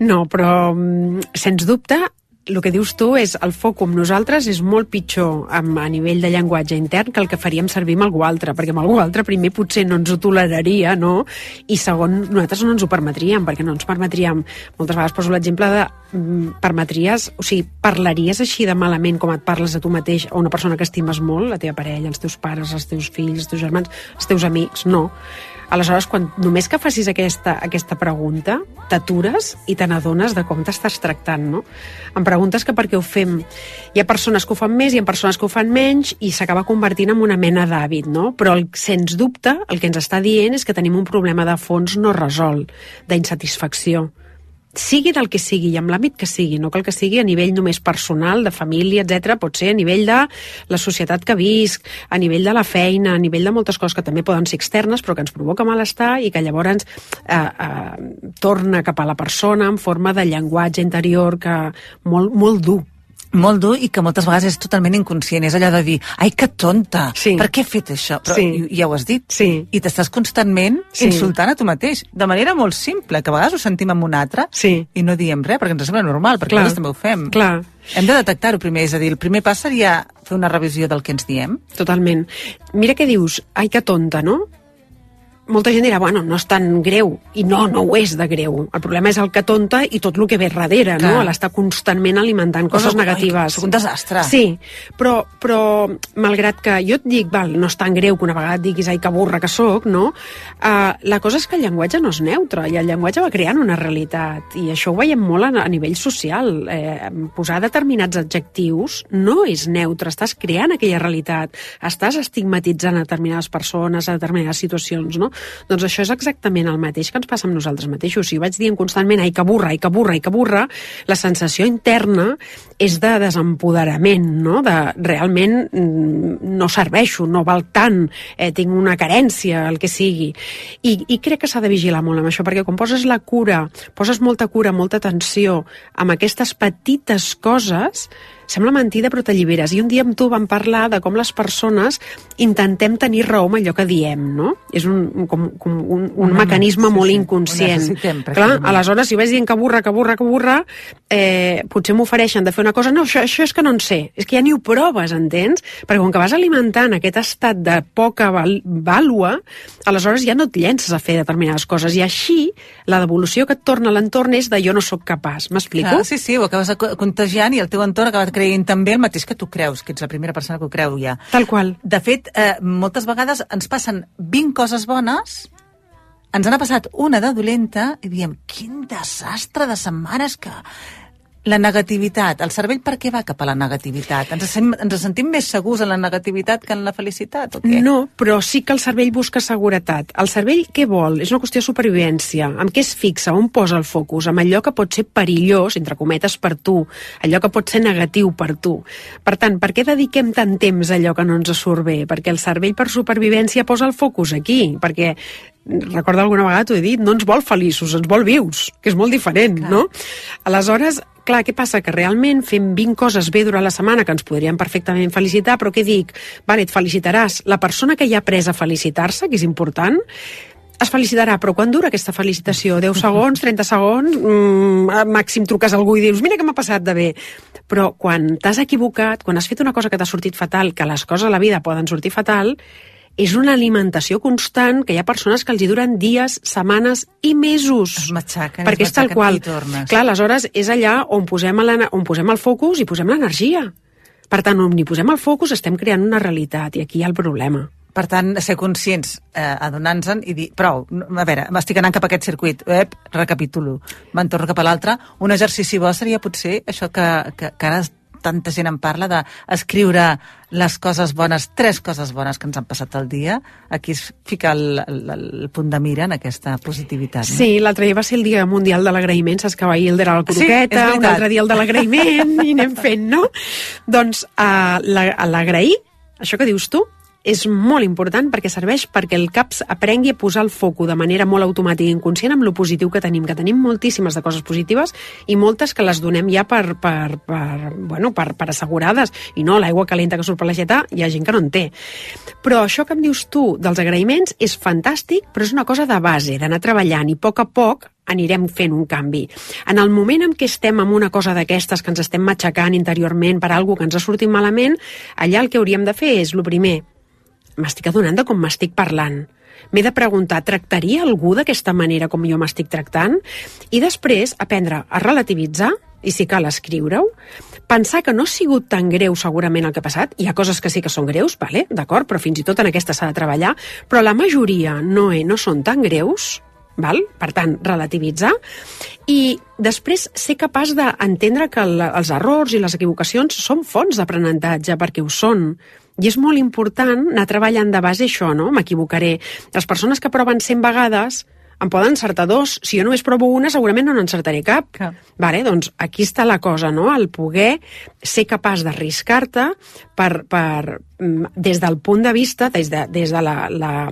No, però, mm, sens dubte, el que dius tu és el foc amb nosaltres és molt pitjor amb, a nivell de llenguatge intern que el que faríem servir amb algú altre, perquè amb algú altre primer potser no ens ho toleraria, no? I segon, nosaltres no ens ho permetríem, perquè no ens permetríem, moltes vegades poso l'exemple de mm, permetries, o sigui, parlaries així de malament com et parles a tu mateix a una persona que estimes molt, la teva parella, els teus pares, els teus fills, els teus germans, els teus amics, no. Aleshores, quan només que facis aquesta, aquesta pregunta, t'atures i te n'adones de com t'estàs tractant, no? Em preguntes que per què ho fem. Hi ha persones que ho fan més, hi ha persones que ho fan menys i s'acaba convertint en una mena d'hàbit, no? Però, el, sens dubte, el que ens està dient és que tenim un problema de fons no resolt, d'insatisfacció sigui del que sigui i amb l'àmbit que sigui, no cal que sigui a nivell només personal, de família, etc. pot ser a nivell de la societat que visc, a nivell de la feina, a nivell de moltes coses que també poden ser externes però que ens provoca malestar i que llavors eh, eh, torna cap a la persona en forma de llenguatge interior que molt, molt dur, molt dur i que moltes vegades és totalment inconscient. És allò de dir, ai, que tonta, Sí. per què he fet això? Però Sí. ja ho has dit. Sí. I t'estàs constantment Sí. insultant a tu mateix, de manera molt simple, que a vegades ho sentim amb un altre Sí. i no diem res, perquè ens sembla normal, perquè Clar. nosaltres també ho fem. Clar. Hem de detectar-ho primer, és a dir, el primer pas seria fer una revisió del que ens diem. Totalment. Mira què dius, ai que tonta, no? Molta gent dirà, bueno, no és tan greu. I no, no ho és de greu. El problema és el que tonta i tot el que ve darrere, Clar. no? L'està constantment alimentant coses Ai, negatives. sóc un desastre. Sí, però, però malgrat que jo et dic, val, no és tan greu que una vegada diguis, ai, que burra que sóc, no? Uh, la cosa és que el llenguatge no és neutre i el llenguatge va creant una realitat i això ho veiem molt a, a nivell social. Eh, posar determinats adjectius no és neutre, estàs creant aquella realitat, estàs estigmatitzant a determinades persones, a determinades situacions, no? Doncs això és exactament el mateix que ens passa amb nosaltres mateixos. Si vaig dient constantment, ai, que burra, ai, que burra, ai, que burra, la sensació interna és de desempoderament, no? De realment mm, no serveixo, no val tant, eh, tinc una carència, el que sigui. I, i crec que s'ha de vigilar molt amb això, perquè quan poses la cura, poses molta cura, molta atenció amb aquestes petites coses, sembla mentida però t'alliberes. I un dia amb tu vam parlar de com les persones intentem tenir raó amb allò que diem, no? És un, com, com un, un mecanisme sí, molt sí, inconscient. Clar, aleshores, si vaig dient que burra, que burra, que burra, eh, potser m'ofereixen de fer una cosa, no, això, això és que no en sé, és que ja ni ho proves, entens? Perquè com que vas alimentant aquest estat de poca val vàlua, aleshores ja no et llences a fer determinades coses, i així la devolució que et torna a l'entorn és de jo no sóc capaç, m'explico? Sí, sí, ho acabes co- contagiant i el teu entorn acaba creient també el mateix que tu creus, que ets la primera persona que ho creu ja. Tal qual. De fet, eh, moltes vegades ens passen 20 coses bones, ens n'ha passat una de dolenta i diem, quin desastre de setmanes que... La negativitat, el cervell per què va cap a la negativitat? Ens, sem ens sentim més segurs en la negativitat que en la felicitat o què? No, però sí que el cervell busca seguretat. El cervell què vol? És una qüestió de supervivència. Amb què es fixa? On posa el focus? Amb allò que pot ser perillós, entre cometes, per tu. Allò que pot ser negatiu per tu. Per tant, per què dediquem tant temps a allò que no ens surt bé? Perquè el cervell per supervivència posa el focus aquí. Perquè recorda alguna vegada t'ho he dit, no ens vol feliços, ens vol vius, que és molt diferent, Clar. no? Aleshores, clar, què passa? Que realment fem 20 coses bé durant la setmana que ens podrien perfectament felicitar, però què dic? Vale, et felicitaràs. La persona que ja ha après a felicitar-se, que és important, es felicitarà, però quan dura aquesta felicitació? 10 segons, 30 segons? Mm, a màxim truques a algú i dius, mira que m'ha passat de bé. Però quan t'has equivocat, quan has fet una cosa que t'ha sortit fatal, que les coses a la vida poden sortir fatal, és una alimentació constant que hi ha persones que els hi duren dies, setmanes i mesos. Es matxaquen, perquè es és tal matxaquen qual. i tornes. Clar, aleshores és allà on posem, la, on posem el focus i posem l'energia. Per tant, on hi posem el focus estem creant una realitat i aquí hi ha el problema. Per tant, ser conscients, eh, adonar-nos-en i dir, prou, a veure, m'estic anant cap a aquest circuit, ep, recapitulo, me'n torno cap a l'altre. Un exercici bo seria potser això que, que, que ara tanta gent en parla de escriure les coses bones, tres coses bones que ens han passat al dia. Aquí es fica el, el, el punt de mira en aquesta positivitat. No? Sí, l'altre dia va ser el dia mundial de l'agraïment, saps que ahir el era la Sí, croqueta, veritat. un altre dia el de l'agraïment, i anem fent, no? Doncs uh, l'agrair, això que dius tu, és molt important perquè serveix perquè el cap aprengui a posar el foco de manera molt automàtica i inconscient amb lo positiu que tenim, que tenim moltíssimes de coses positives i moltes que les donem ja per, per, per, bueno, per, per assegurades i no, l'aigua calenta que surt per l'aixeta hi ha gent que no en té. Però això que em dius tu dels agraïments és fantàstic, però és una cosa de base, d'anar treballant i a poc a poc anirem fent un canvi. En el moment en què estem amb una cosa d'aquestes que ens estem matxacant interiorment per alguna que ens ha sortit malament, allà el que hauríem de fer és, el primer, m'estic adonant de com m'estic parlant. M'he de preguntar, tractaria algú d'aquesta manera com jo m'estic tractant? I després aprendre a relativitzar, i si cal escriure-ho, pensar que no ha sigut tan greu segurament el que ha passat, hi ha coses que sí que són greus, vale? d'acord, però fins i tot en aquesta s'ha de treballar, però la majoria no, eh, no són tan greus, val? per tant, relativitzar, i després ser capaç d'entendre que el, els errors i les equivocacions són fonts d'aprenentatge, perquè ho són, i és molt important anar treballant de base això, no? M'equivocaré. Les persones que proven 100 vegades em poden encertar dos. Si jo només provo una, segurament no n'encertaré cap. Clar. Vale, doncs aquí està la cosa, no? El poder ser capaç d'arriscar-te per, per, des del punt de vista, des de, des de la, la,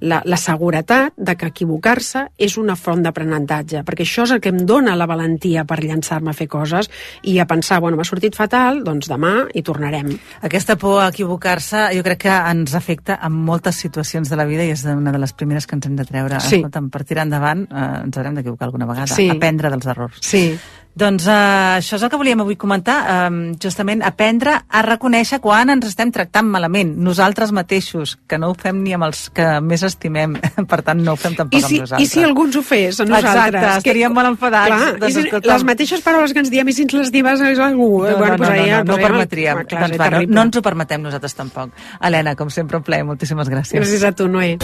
la, la seguretat de que equivocar-se és una font d'aprenentatge, perquè això és el que em dona la valentia per llançar-me a fer coses i a pensar, bueno, m'ha sortit fatal, doncs demà hi tornarem. Aquesta por a equivocar-se jo crec que ens afecta en moltes situacions de la vida i és una de les primeres que ens hem de treure. Sí. Escolta'm, per tirar endavant eh, ens haurem d'equivocar alguna vegada, Sí. aprendre dels errors. Sí. Doncs eh, això és el que volíem avui comentar, eh, justament aprendre a reconèixer quan ens estem tractant malament, nosaltres mateixos, que no ho fem ni amb els que més estimem, per tant no ho fem tampoc I si, amb nosaltres. I si algú ens ho fes a nosaltres? Exacte, estaríem molt enfadats. Clar, Doncs, si, escolta'm. les mateixes paraules que ens diem i si ens les dives a algú... No, eh, bueno, no, no, pues no, no, no ho pues ja- permetríem. Clar, doncs va, no, no ens ho permetem nosaltres tampoc. Helena, com sempre, un plaer. Moltíssimes gràcies. Gràcies a tu, Noé.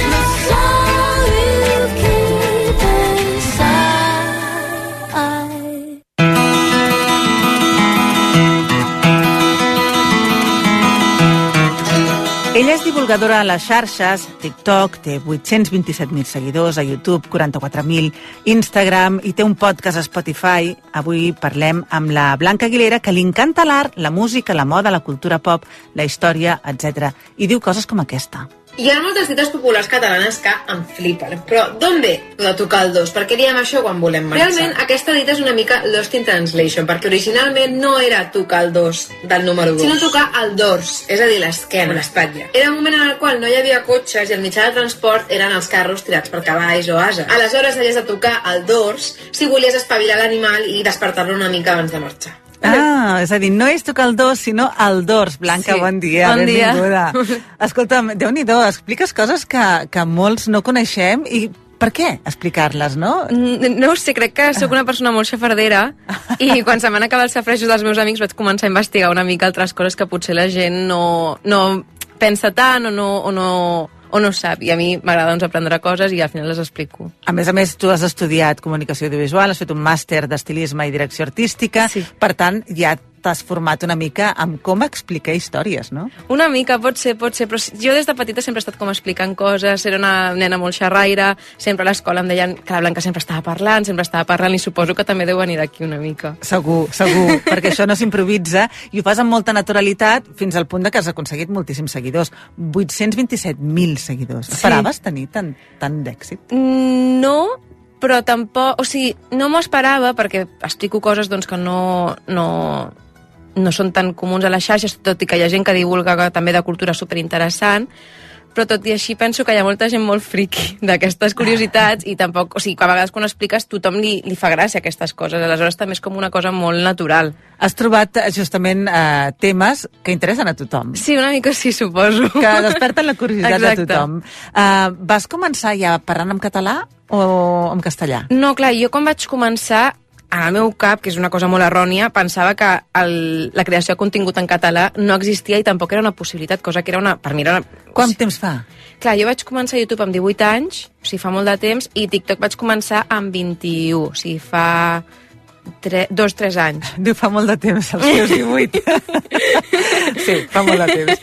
Ella és divulgadora a les xarxes, TikTok, té 827.000 seguidors, a YouTube 44.000, Instagram i té un podcast a Spotify. Avui parlem amb la Blanca Aguilera, que li encanta l'art, la música, la moda, la cultura pop, la història, etc. I diu coses com aquesta. Hi ha moltes dites populars catalanes que em flipen. Però d'on ve de tocar el dos? Per què diem això quan volem marxar? Realment, aquesta dita és una mica lost in translation, perquè originalment no era tocar el dos del número 2, sinó tocar el dors, és a dir, l'esquena, l'espatlla. Era un moment en el qual no hi havia cotxes i el mitjà de transport eren els carros tirats per cavalls o ases. Aleshores, havies de tocar el dors si volies espavilar l'animal i despertar-lo una mica abans de marxar. Ah, és a dir, no és tocar el dos, sinó el dors. Blanca, Sí. bon dia, Bon dia. benvinguda. Escolta'm, déu nhi expliques coses que, que molts no coneixem i per què explicar-les, no? Mm, No ho sé, crec que sóc una persona molt xafardera i quan se m'han acabat els safrejos dels meus amics vaig començar a investigar una mica altres coses que potser la gent no, no pensa tant o no, o no, o no sap. I a mi m'agrada doncs, aprendre coses i al final les explico. A més a més, tu has estudiat comunicació audiovisual, has fet un màster d'estilisme i direcció artística, sí. per tant, ja t'has format una mica amb com explicar històries, no? Una mica, pot ser, pot ser, però jo des de petita sempre he estat com explicant coses, era una nena molt xerraire, sempre a l'escola em deien que la Blanca sempre estava parlant, sempre estava parlant, i suposo que també deu venir d'aquí una mica. Segur, segur, perquè això no s'improvisa i ho fas amb molta naturalitat fins al punt de que has aconseguit moltíssims seguidors. 827.000 seguidors. Sí. Esperaves tenir tant, tant d'èxit? Mm, No, però tampoc... O sigui, no m'ho esperava perquè explico coses doncs, que no, no, no són tan comuns a les xarxes, tot i que hi ha gent que divulga també de cultura superinteressant, però tot i així penso que hi ha molta gent molt friqui d'aquestes curiositats i tampoc, o sigui, a vegades quan ho expliques tothom li, li fa gràcia aquestes coses, aleshores també és com una cosa molt natural. Has trobat eh, justament eh, temes que interessen a tothom. Sí, una mica sí, suposo. Que desperten la curiositat Exacte. de tothom. Uh, vas començar ja parlant en català o en castellà? No, clar, jo quan vaig començar, en el meu cap, que és una cosa molt errònia, pensava que el, la creació de contingut en català no existia i tampoc era una possibilitat, cosa que era una... Per mi era una... Quant temps fa? Clar, jo vaig començar a YouTube amb 18 anys, o sigui, fa molt de temps, i TikTok vaig començar amb 21, o sigui, fa tre, dos, tres anys. Diu, fa molt de temps, els teus 18. sí, fa molt de temps.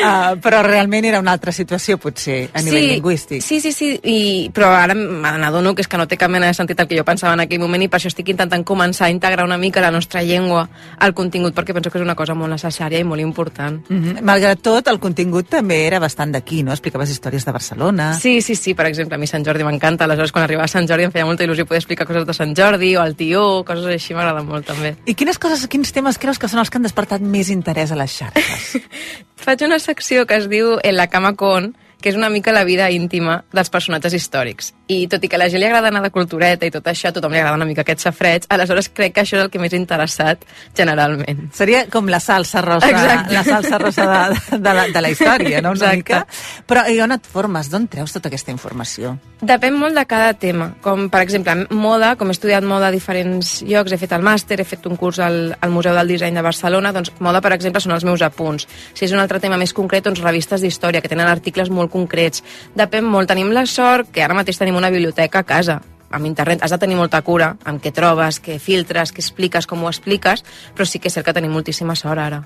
Uh, però realment era una altra situació, potser, a nivell lingüístic. Sí, sí, sí, i, però ara me n'adono que és que no té cap mena de sentit el que jo pensava en aquell moment i per això estic intentant començar a integrar una mica la nostra llengua al contingut perquè penso que és una cosa molt necessària i molt important. Mm -hmm. Malgrat tot, el contingut també era bastant d'aquí, no? Explicaves històries de Barcelona. Sí, sí, sí, per exemple, a mi Sant Jordi m'encanta, aleshores quan arribava a Sant Jordi em feia molta il·lusió poder explicar coses de Sant Jordi o el tió, coses així m'agraden molt també. I quines coses, quins temes creus que són els que han despertat més interès a les xarxes? Faig una secció que es diu En la cama con, que és una mica la vida íntima dels personatges històrics. I tot i que a la gent li agrada anar de cultureta i tot això, a tothom li agrada una mica aquest safreig, aleshores crec que això és el que més interessat generalment. Seria com la salsa rosa, Exacte. la salsa rosa de, de, la, de la història, no? Una Exacte. mica. Però i on et formes? D'on treus tota aquesta informació? Depèn molt de cada tema. Com, per exemple, moda, com he estudiat moda a diferents llocs, he fet el màster, he fet un curs al, al Museu del Disseny de Barcelona, doncs moda, per exemple, són els meus apunts. Si és un altre tema més concret, doncs revistes d'història, que tenen articles molt concrets. Depèn molt. Tenim la sort que ara mateix tenim una biblioteca a casa, amb internet has de tenir molta cura amb què trobes, què filtres, què expliques, com ho expliques, però sí que és cert que tenim moltíssima sort ara.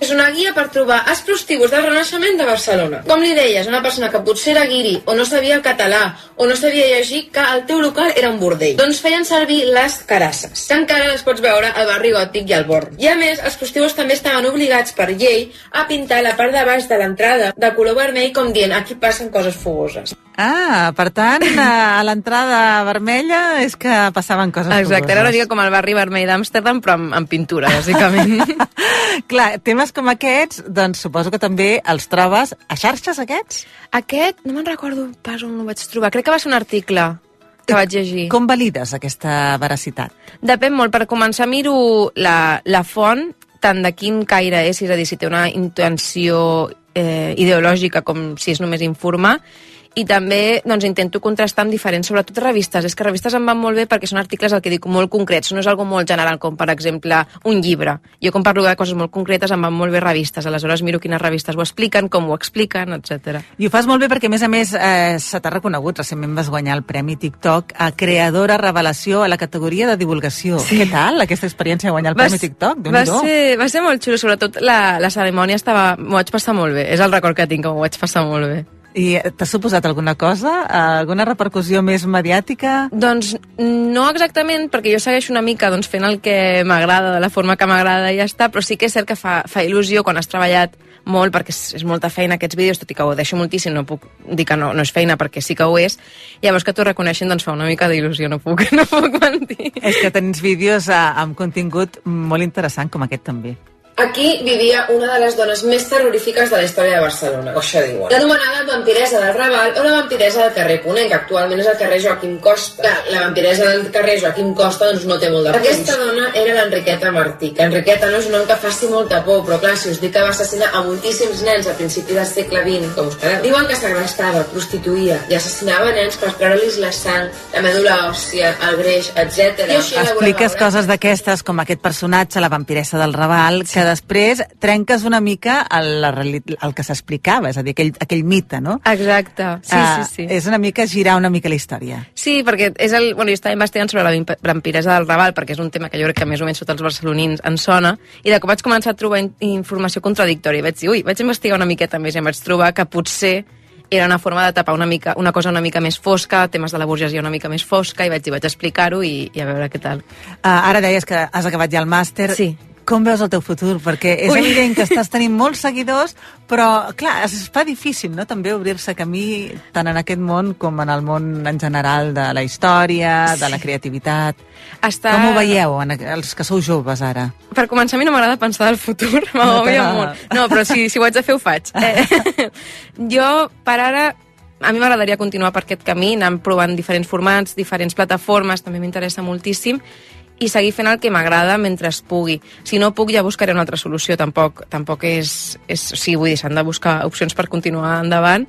És una guia per trobar els prostíbuls del Renaixement de Barcelona. Com li deies, una persona que potser era guiri o no sabia el català o no sabia llegir que el teu local era un bordell. Doncs feien servir les carasses, que encara les pots veure al barri gòtic i al Born. I a més, els prostíbuls també estaven obligats per llei a pintar la part de baix de l'entrada de color vermell com dient aquí passen coses fogoses. Ah, per tant, a l'entrada vermella és que passaven coses Exacte, era una mica com el barri vermell d'Amsterdam, però amb, amb pintura, bàsicament. Clar, temes com aquests, doncs suposo que també els trobes a xarxes, aquests? Aquest, no me'n recordo pas on ho vaig trobar. Crec que va ser un article que vaig llegir. Com valides aquesta veracitat? Depèn molt. Per començar, miro la, la font, tant de quin caire és, és a dir, si té una intenció eh, ideològica com si és només informar, i també doncs, intento contrastar amb diferents, sobretot revistes. És que revistes em van molt bé perquè són articles, el que dic, molt concrets. No és algo molt general, com per exemple un llibre. Jo quan parlo de coses molt concretes em van molt bé revistes. Aleshores miro quines revistes ho expliquen, com ho expliquen, etc. I ho fas molt bé perquè, a més a més, eh, se t'ha reconegut. Recentment vas guanyar el Premi TikTok a Creadora Revelació a la categoria de divulgació. Sí. Què tal, aquesta experiència de guanyar el Va Premi TikTok? Va ser, va ser molt xulo, sobretot la, la cerimònia estava... M'ho vaig passar molt bé, és el record que tinc, que m'ho vaig passar molt bé. I t'ha suposat alguna cosa? Alguna repercussió més mediàtica? Doncs no exactament, perquè jo segueixo una mica doncs, fent el que m'agrada, de la forma que m'agrada i ja està, però sí que és cert que fa, fa il·lusió quan has treballat molt, perquè és, és molta feina aquests vídeos, tot i que ho deixo moltíssim, no puc dir que no, no és feina perquè sí que ho és, llavors que t'ho reconeixen doncs fa una mica d'il·lusió, no puc, no puc mentir. És que tens vídeos eh, amb contingut molt interessant, com aquest també. Aquí vivia una de les dones més terrorífiques de la història de Barcelona, o això diuen. L'anomenada vampiresa del Raval o la vampiresa del carrer Ponent, que actualment és el carrer Joaquim Costa. Clar, la vampiresa del carrer Joaquim Costa doncs no té molt de punts. Aquesta dona era l'Enriqueta Martí, que Enriqueta no és un nom que faci molta por, però clar, si us dic que va assassinar a moltíssims nens a principi del segle XX, com us quedeu? Diuen que segrestava, prostituïa i assassinava nens per treure-los la sang, la medul·la òssia, el greix, etc. Expliques coses d'aquestes, com aquest personatge, la vampiressa del Raval, que després trenques una mica el, el que s'explicava, és a dir, aquell, aquell mite, no? Exacte, sí, Ah, sí, sí. És una mica girar una mica la història. Sí, perquè és el, bueno, jo estava investigant sobre la vamp- vampiresa del Raval, perquè és un tema que jo crec que més o menys tots els barcelonins en sona, i de cop vaig començar a trobar in informació contradictòria. I vaig dir, ui, vaig investigar una miqueta més i em vaig trobar que potser era una forma de tapar una, mica, una cosa una mica més fosca, temes de la burgesia una mica més fosca, i vaig dir, vaig explicar-ho i, i a veure què tal. Uh, ara deies que has acabat ja el màster. Sí. Com veus el teu futur? Perquè és Ui. evident que estàs tenint molts seguidors, però, clar, es fa difícil, no?, també obrir-se camí tant en aquest món com en el món en general de la història, de la creativitat. Està... Com ho veieu, en, els que sou joves ara? Per començar, a mi no m'agrada pensar del futur, No m'agòbia t'agrada. molt. No, però si, si ho haig de fer, ho faig. Eh, jo, per ara, a mi m'agradaria continuar per aquest camí, anar provant diferents formats, diferents plataformes, també m'interessa moltíssim, i seguir fent el que m'agrada mentre es pugui. Si no puc, ja buscaré una altra solució. Tampoc, tampoc és, és... Sí, vull dir, s'han de buscar opcions per continuar endavant,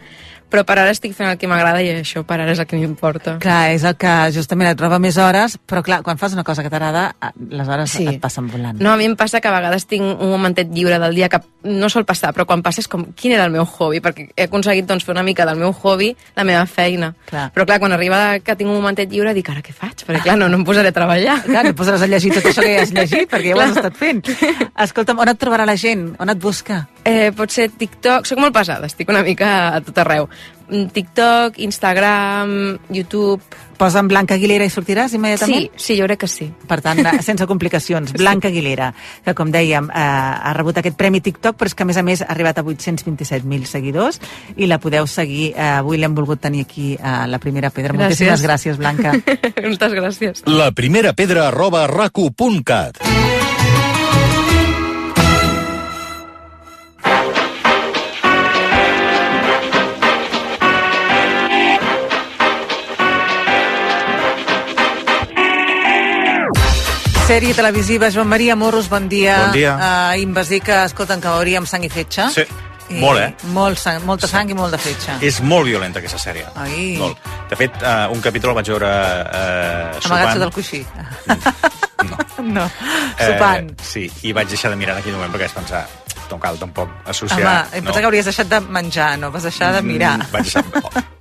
però per ara estic fent el que m'agrada i això per ara és el que m'importa. Clar, és el que justament et roba més hores, però clar, quan fas una cosa que t'agrada, les hores Sí. et passen volant. No, a mi em passa que a vegades tinc un momentet lliure del dia que no sol passar, però quan passa és com, quin era el meu hobby? Perquè he aconseguit doncs, fer una mica del meu hobby la meva feina. Clar. Però clar, quan arriba que tinc un momentet lliure, dic, ara què faig? Perquè clar, no, no em posaré a treballar. Clar, no posaràs a llegir tot això que ja has llegit, perquè ja ho has estat fent. Escolta'm, on et trobarà la gent? On et busca? Eh, pot ser TikTok, sóc molt pesada, estic una mica a tot arreu. Mm, TikTok, Instagram, YouTube... Posa en Blanca Aguilera i sortiràs immediatament? Sí, sí, jo crec que sí. Per tant, eh, sense complicacions. Blanca Aguilera, que com dèiem, eh, ha rebut aquest premi TikTok, però és que a més a més ha arribat a 827.000 seguidors i la podeu seguir. Eh, avui l'hem volgut tenir aquí a la primera pedra. Gràcies. Moltíssimes gràcies, Blanca. Moltes gràcies. La primera pedra arroba racu.cat. Sèrie televisiva, Joan Maria Morros, bon dia. Bon dia. Uh, ahir em vas dir que, escolta, que veuríem sang i fetge. Sí, I molt, eh? Molt sang, molta sang i molt de fetge. És molt violenta, aquesta sèrie. Ai. Molt. De fet, uh, un capítol el vaig veure uh, Amagat sota el coixí. No. no. Sopant. Eh, sí, i vaig deixar de mirar en aquell moment perquè vaig pensar no cal tampoc associar... Home, em pensa que hauries deixat de menjar, no vas deixar de mirar. Mm, vaig deixar...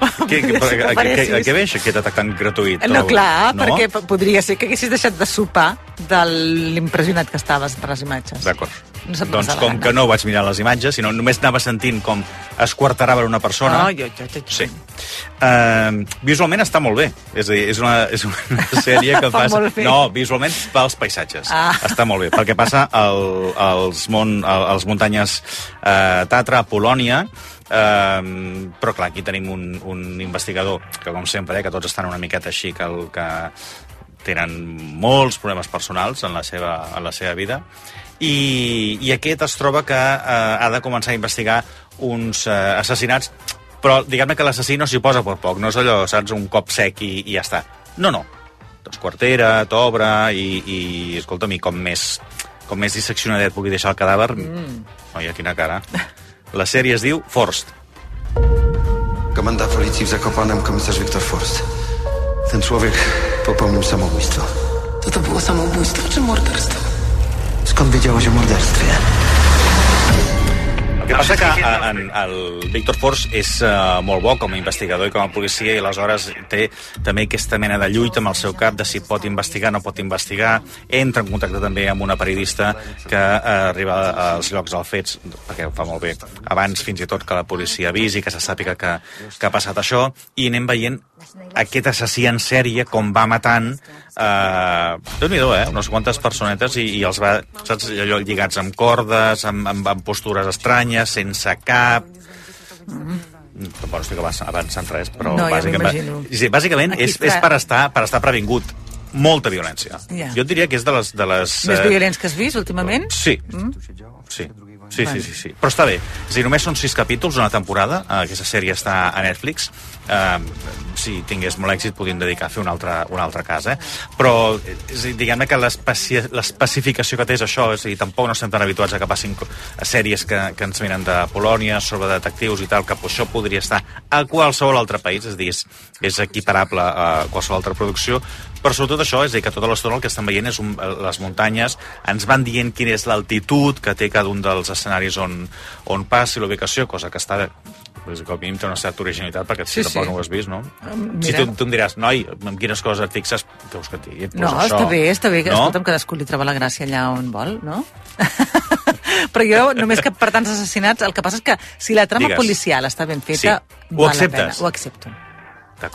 Oh. Què, a, a, a, paressis. a, què ve aquest atac tan gratuït? No, clar, no? perquè podria ser que haguessis deixat de sopar de l'impressionat que estaves per les imatges. D'acord. No doncs com gana. que no vaig mirar les imatges, sinó només anava sentint com es quarterava una persona... Ai, ai, ai, ai. Sí. Uh, visualment està molt bé. És a dir, és una, és una sèrie que Fa passa... No, visualment pels paisatges. Ah. Està molt bé. Pel que passa al, als, món, al- als muntanyes uh, Tatra, a Polònia, Uh, però clar, aquí tenim un, un investigador que com sempre, eh, que tots estan una miqueta així que, el, que tenen molts problemes personals en la seva, en la seva vida i, i aquest es troba que eh, ha de començar a investigar uns eh, assassinats però diguem-ne que l'assassí no s'hi posa per poc, no és allò, saps, un cop sec i, i ja està. No, no. Doncs quartera, t'obre i, i escolta'm, i com més, com més disseccionadet pugui deixar el cadàver, mm. noia, quina cara. La sèrie es diu Forst. Komenda policji w Zakopanem, komisarz Wiktor Forst. Ten człowiek popełnił samobójstwo. To to było samobójstwo czy morderstwo? Skąd wiedziałeś o morderstwie? Que passa que eh, en, el Víctor Force és uh, molt bo com a investigador i com a policia i aleshores té també aquesta mena de lluita amb el seu cap de si pot investigar, no pot investigar. Entra en contacte també amb una periodista que uh, arriba als llocs dels fets, perquè ho fa molt bé, abans fins i tot que la policia avisi, que se sàpiga que, que ha passat això, i anem veient aquest assassí en sèrie com va matant eh, déu nhi eh? unes quantes personetes i, i els va, saps, allò lligats amb cordes, amb, amb, amb postures estranyes, sense cap... Mm. Tampoc no estic avançant, res, però No, ja bàsicament, m'imagino. sí, bàsicament Aquí és, està. és per, estar, per estar previngut. Molta violència. Ja. Jo diria que és de les... De les Més eh, violents que has vist últimament? Sí. Mm? Sí. Sí, sí, sí, sí. Però està bé. És dir, només són sis capítols, una temporada. Eh, Aquesta sèrie està a Netflix. Eh, si tingués molt èxit, podríem dedicar a fer un altre, un altre cas, eh? Però, eh, diguem-ne que l'especi- l'especificació que té és això, és a dir, tampoc no estem tan habituats a que passin sèries que, que ens miren de Polònia, sobre detectius i tal, que això podria estar a qualsevol altre país, és a dir, és, és equiparable a qualsevol altra producció, però sobretot això, és a dir, que tota l'estona el que estan veient és un, les muntanyes, ens van dient quina és l'altitud que té cada un dels escenaris on, on passi l'ubicació, cosa que està pues, com a mínim té una certa originalitat, perquè Sí, tampoc sí. no ho has vist, no? mira. Si tu, tu em diràs, noi, amb quines coses et fixes, què vols que et digui? Pues No, això, està bé, està bé, que no? escolta'm, cadascú li troba la gràcia allà on vol, no? Però jo, només que per tants assassinats, el que passa és que si la trama Digues. policial està ben feta, Sí. Ho val la acceptes? pena. Ho accepto.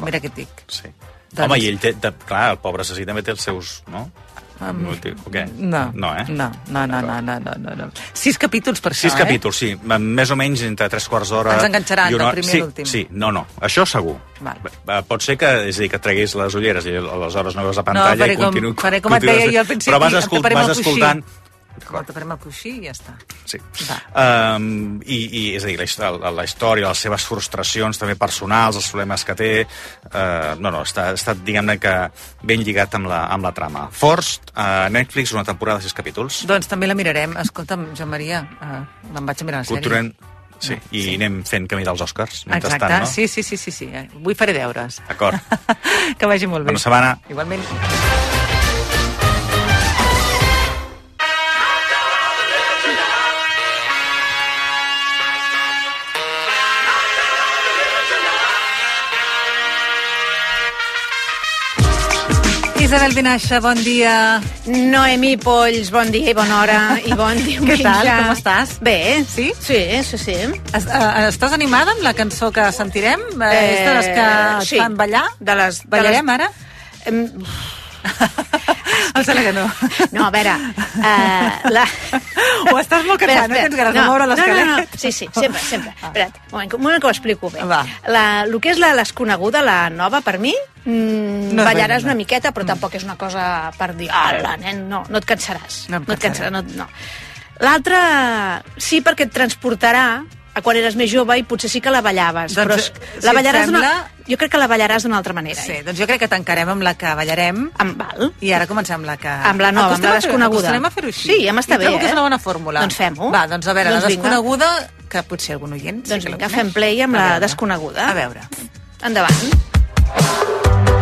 Mira què et dic. Sí. Doncs- Home, i ell té, té, clar, el pobre assassí també té els seus, no? Um, O què? No, No, eh? no, no, no, no, no, no, no, no. Sis capítols per Sis això, capítols, sí. Més o menys entre tres quarts d'hora... Ens enganxaran i una del primer sí, a l'últim. Sí, no, no, això segur. Val. Eh, Pot ser que, és a dir, que treguis les ulleres i aleshores no veus la pantalla faré i com- continu, faré com et deia jo al principi, Però vas, em escol taparem vas el coixí. No, taparem el coixí i ja està. Sí. Va. Um, i, I, és a dir, la, la, la història, les seves frustracions també personals, els problemes que té... Uh, no, no, està, està diguem-ne que ben lligat amb la, amb la trama. Forst, a Netflix, una temporada de sis capítols. Doncs també la mirarem. Escolta'm, Joan Maria, uh, me'n vaig a mirar la sèrie. Culturem, sí, i sí. anem fent camí dels Oscars, Exacte, no? sí, sí, sí, sí, sí. eh. Avui faré deures. D'acord. Que vagi molt bé. Bona setmana. Igualment. Isabel Vinaixa, bon dia. Noemi Polls, bon dia i bona hora i bon diumenge. Què tal? Com estàs? Bé. Sí? Sí, sí, sí. Es, uh, estàs animada amb la cançó que sentirem? Eh, és de les que et sí. fan ballar? De les, de Ballarem les... ara? Em... Em sembla que no. No, a veure... Uh, la... O estàs molt cansat, no? Tens ganes de moure l'esquelet? No, no, no, sí, sí, sempre, sempre. Espera't, un moment, un moment que ho explico bé. Va. La, el que és la desconeguda, la nova, per mi, mm, No ballaràs una miqueta, però tampoc és una cosa per dir, ala, nen, no, no et cansaràs. No no et cansaràs, no. no. L'altra, sí, perquè et transportarà quan eres més jove i potser sí que la ballaves, Doncs, però si et la ballaràs d'una... sembla- Jo crec que la ballaràs d'una altra manera. Sí, Eh? doncs jo crec que tancarem amb la que ballarem. Amb val. I ara comencem amb la que... Amb la nova, amb la desconeguda. Acostem a fer-ho així. Sí, ja m'està bé, que és eh? una bona fórmula. Doncs fem-ho. Va, doncs a veure, Doncs la vinga. desconeguda, que potser algun oient... sí Doncs que la vinga, fem play amb la desconeguda. A veure. Endavant.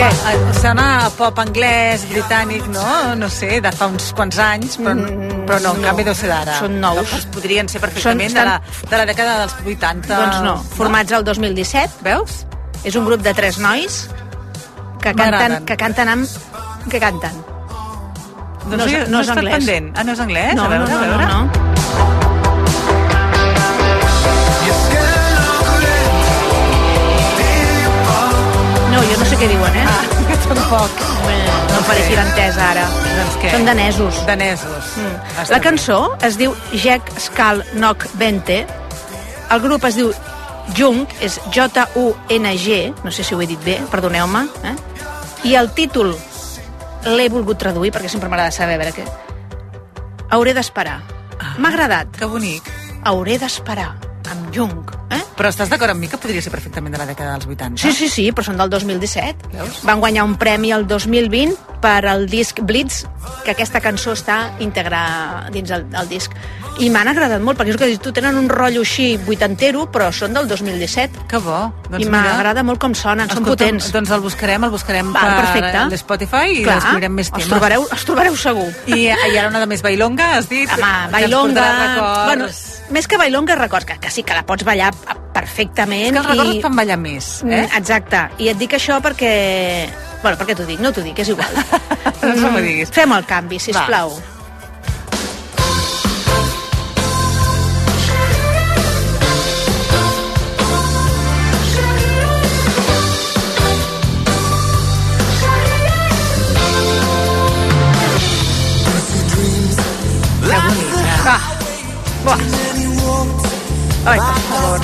Home, eh, sona a pop anglès, britànic, no? No sé, de fa uns quants anys, però, però no, en no. canvi deu ser d'ara. Són nous. Doncs podrien ser perfectament Són- de, la, de la dècada dels 80. Doncs no, formats al 2017. Veus? És un grup de tres nois que canten, que canten amb... que canten. Doncs no, és, no, no no és anglès. pendent. Ah, no és anglès? No, a veure, no, a no, veure. no, no. No, que tampoc. No em faré firantesa ara. Doncs què? Són danesos. Danesos. Mm. La cançó es diu Jack Skal Nok Bente. El grup es diu Jung, és J-U-N-G, no sé si ho he dit bé, perdoneu-me. Eh? I el títol l'he volgut traduir perquè sempre m'agrada saber a veure què. Hauré d'esperar. M'ha agradat. Que bonic. Hauré d'esperar, amb Jung. Eh? Però estàs d'acord amb mi que podria ser perfectament de la dècada dels 80? Sí, sí, sí, però són del 2017. Veus? Van guanyar un premi el 2020 per al disc Blitz, que aquesta cançó està íntegra dins el, el disc. I m'han agradat molt, perquè és que tu, tenen un rotllo així vuitantero, però són del 2017. Que bo. Doncs I m'agrada molt com sonen, són Escolta'm, potents. Doncs el buscarem, el buscarem Val, per perfecte. l'Spotify i Clar, descobrirem més temes. els trobareu, els trobareu segur. I, I ara una de més bailonga, has dit? Home, bailonga... Bueno, més que bailonga, records, que, que sí que la pots ballar perfectament. És que els records i... et fan ballar més, eh? Mm, Exacte. I et dic això perquè... Bueno, per què t'ho dic? No t'ho dic, és igual. No m'ho diguis. Fem el canvi, si plau. Ah. Buah. Ai, per favor.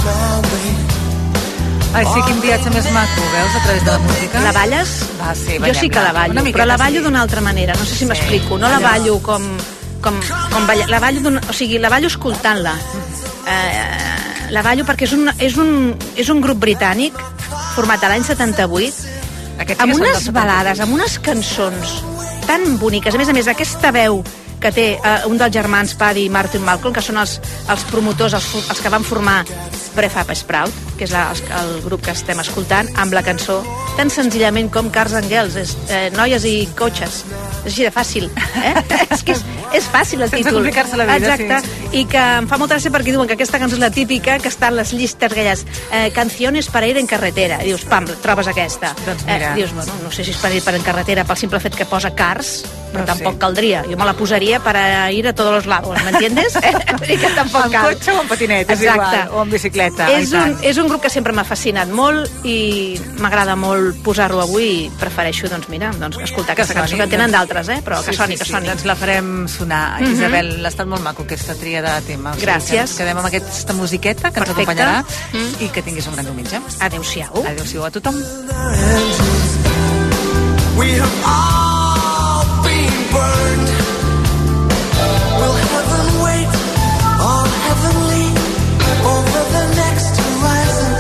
Ai, sí, quin viatge més maco, veus, a través de la música? La balles? Va, sí, jo sí que la ballo, però la ballo d'una altra manera. No sé si m'explico. No la ballo com... com, com balla, la ballo. O sigui, la ballo escoltant-la. Eh, la ballo perquè és un, és, un, és un grup britànic format a l'any 78 Aquests sí que amb unes del 78. balades, amb unes cançons tan boniques. A més a més, aquesta veu que té eh, un dels germans, Paddy i Martin Malcolm, que són els, els promotors, els, els que van formar Prefab Sprout, que és la, el grup que estem escoltant, amb la cançó tan senzillament com Cars and Girls, és, eh, noies i cotxes. És així de fàcil. Eh? és que és, és fàcil el Sense títol. complicar-se la vida, Exacte. I que em fa molta gràcia perquè diuen que aquesta cançó és la típica que està en les llistes aquelles eh, canciones para ir en carretera. I dius, pam, trobes aquesta. Doncs mira. Eh, dius, bueno, no sé si és per ir per en carretera pel simple fet que posa cars, però No tampoc sé. caldria. Jo me la posaria per a ir a tots los lados, m'entiendes? Eh? Que tampoc Amb cal. cotxe o amb patinet, és Exacte. igual, o amb bicicleta. És un, és un grup que sempre m'ha fascinat molt i m'agrada molt posar-lo avui i prefereixo, doncs mira, doncs, escoltar aquesta soni, cançó que tenen doncs. d'altres, eh? però que Sí, soni, sí, que sí, soni. Doncs la farem sonar. Mhm. Isabel, ha estat molt maco aquesta tria de tema. O sigui, Gràcies. que Ens quedem amb aquesta musiqueta que ens Perfecte. acompanyarà Mm. i que tinguis un gran diumenge. Adéu-siau. Adéu-siau a tothom. We have all burned. Will heaven wait or heavenly over the next horizon?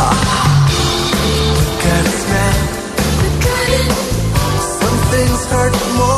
Ah, look at us now. Some things hurt more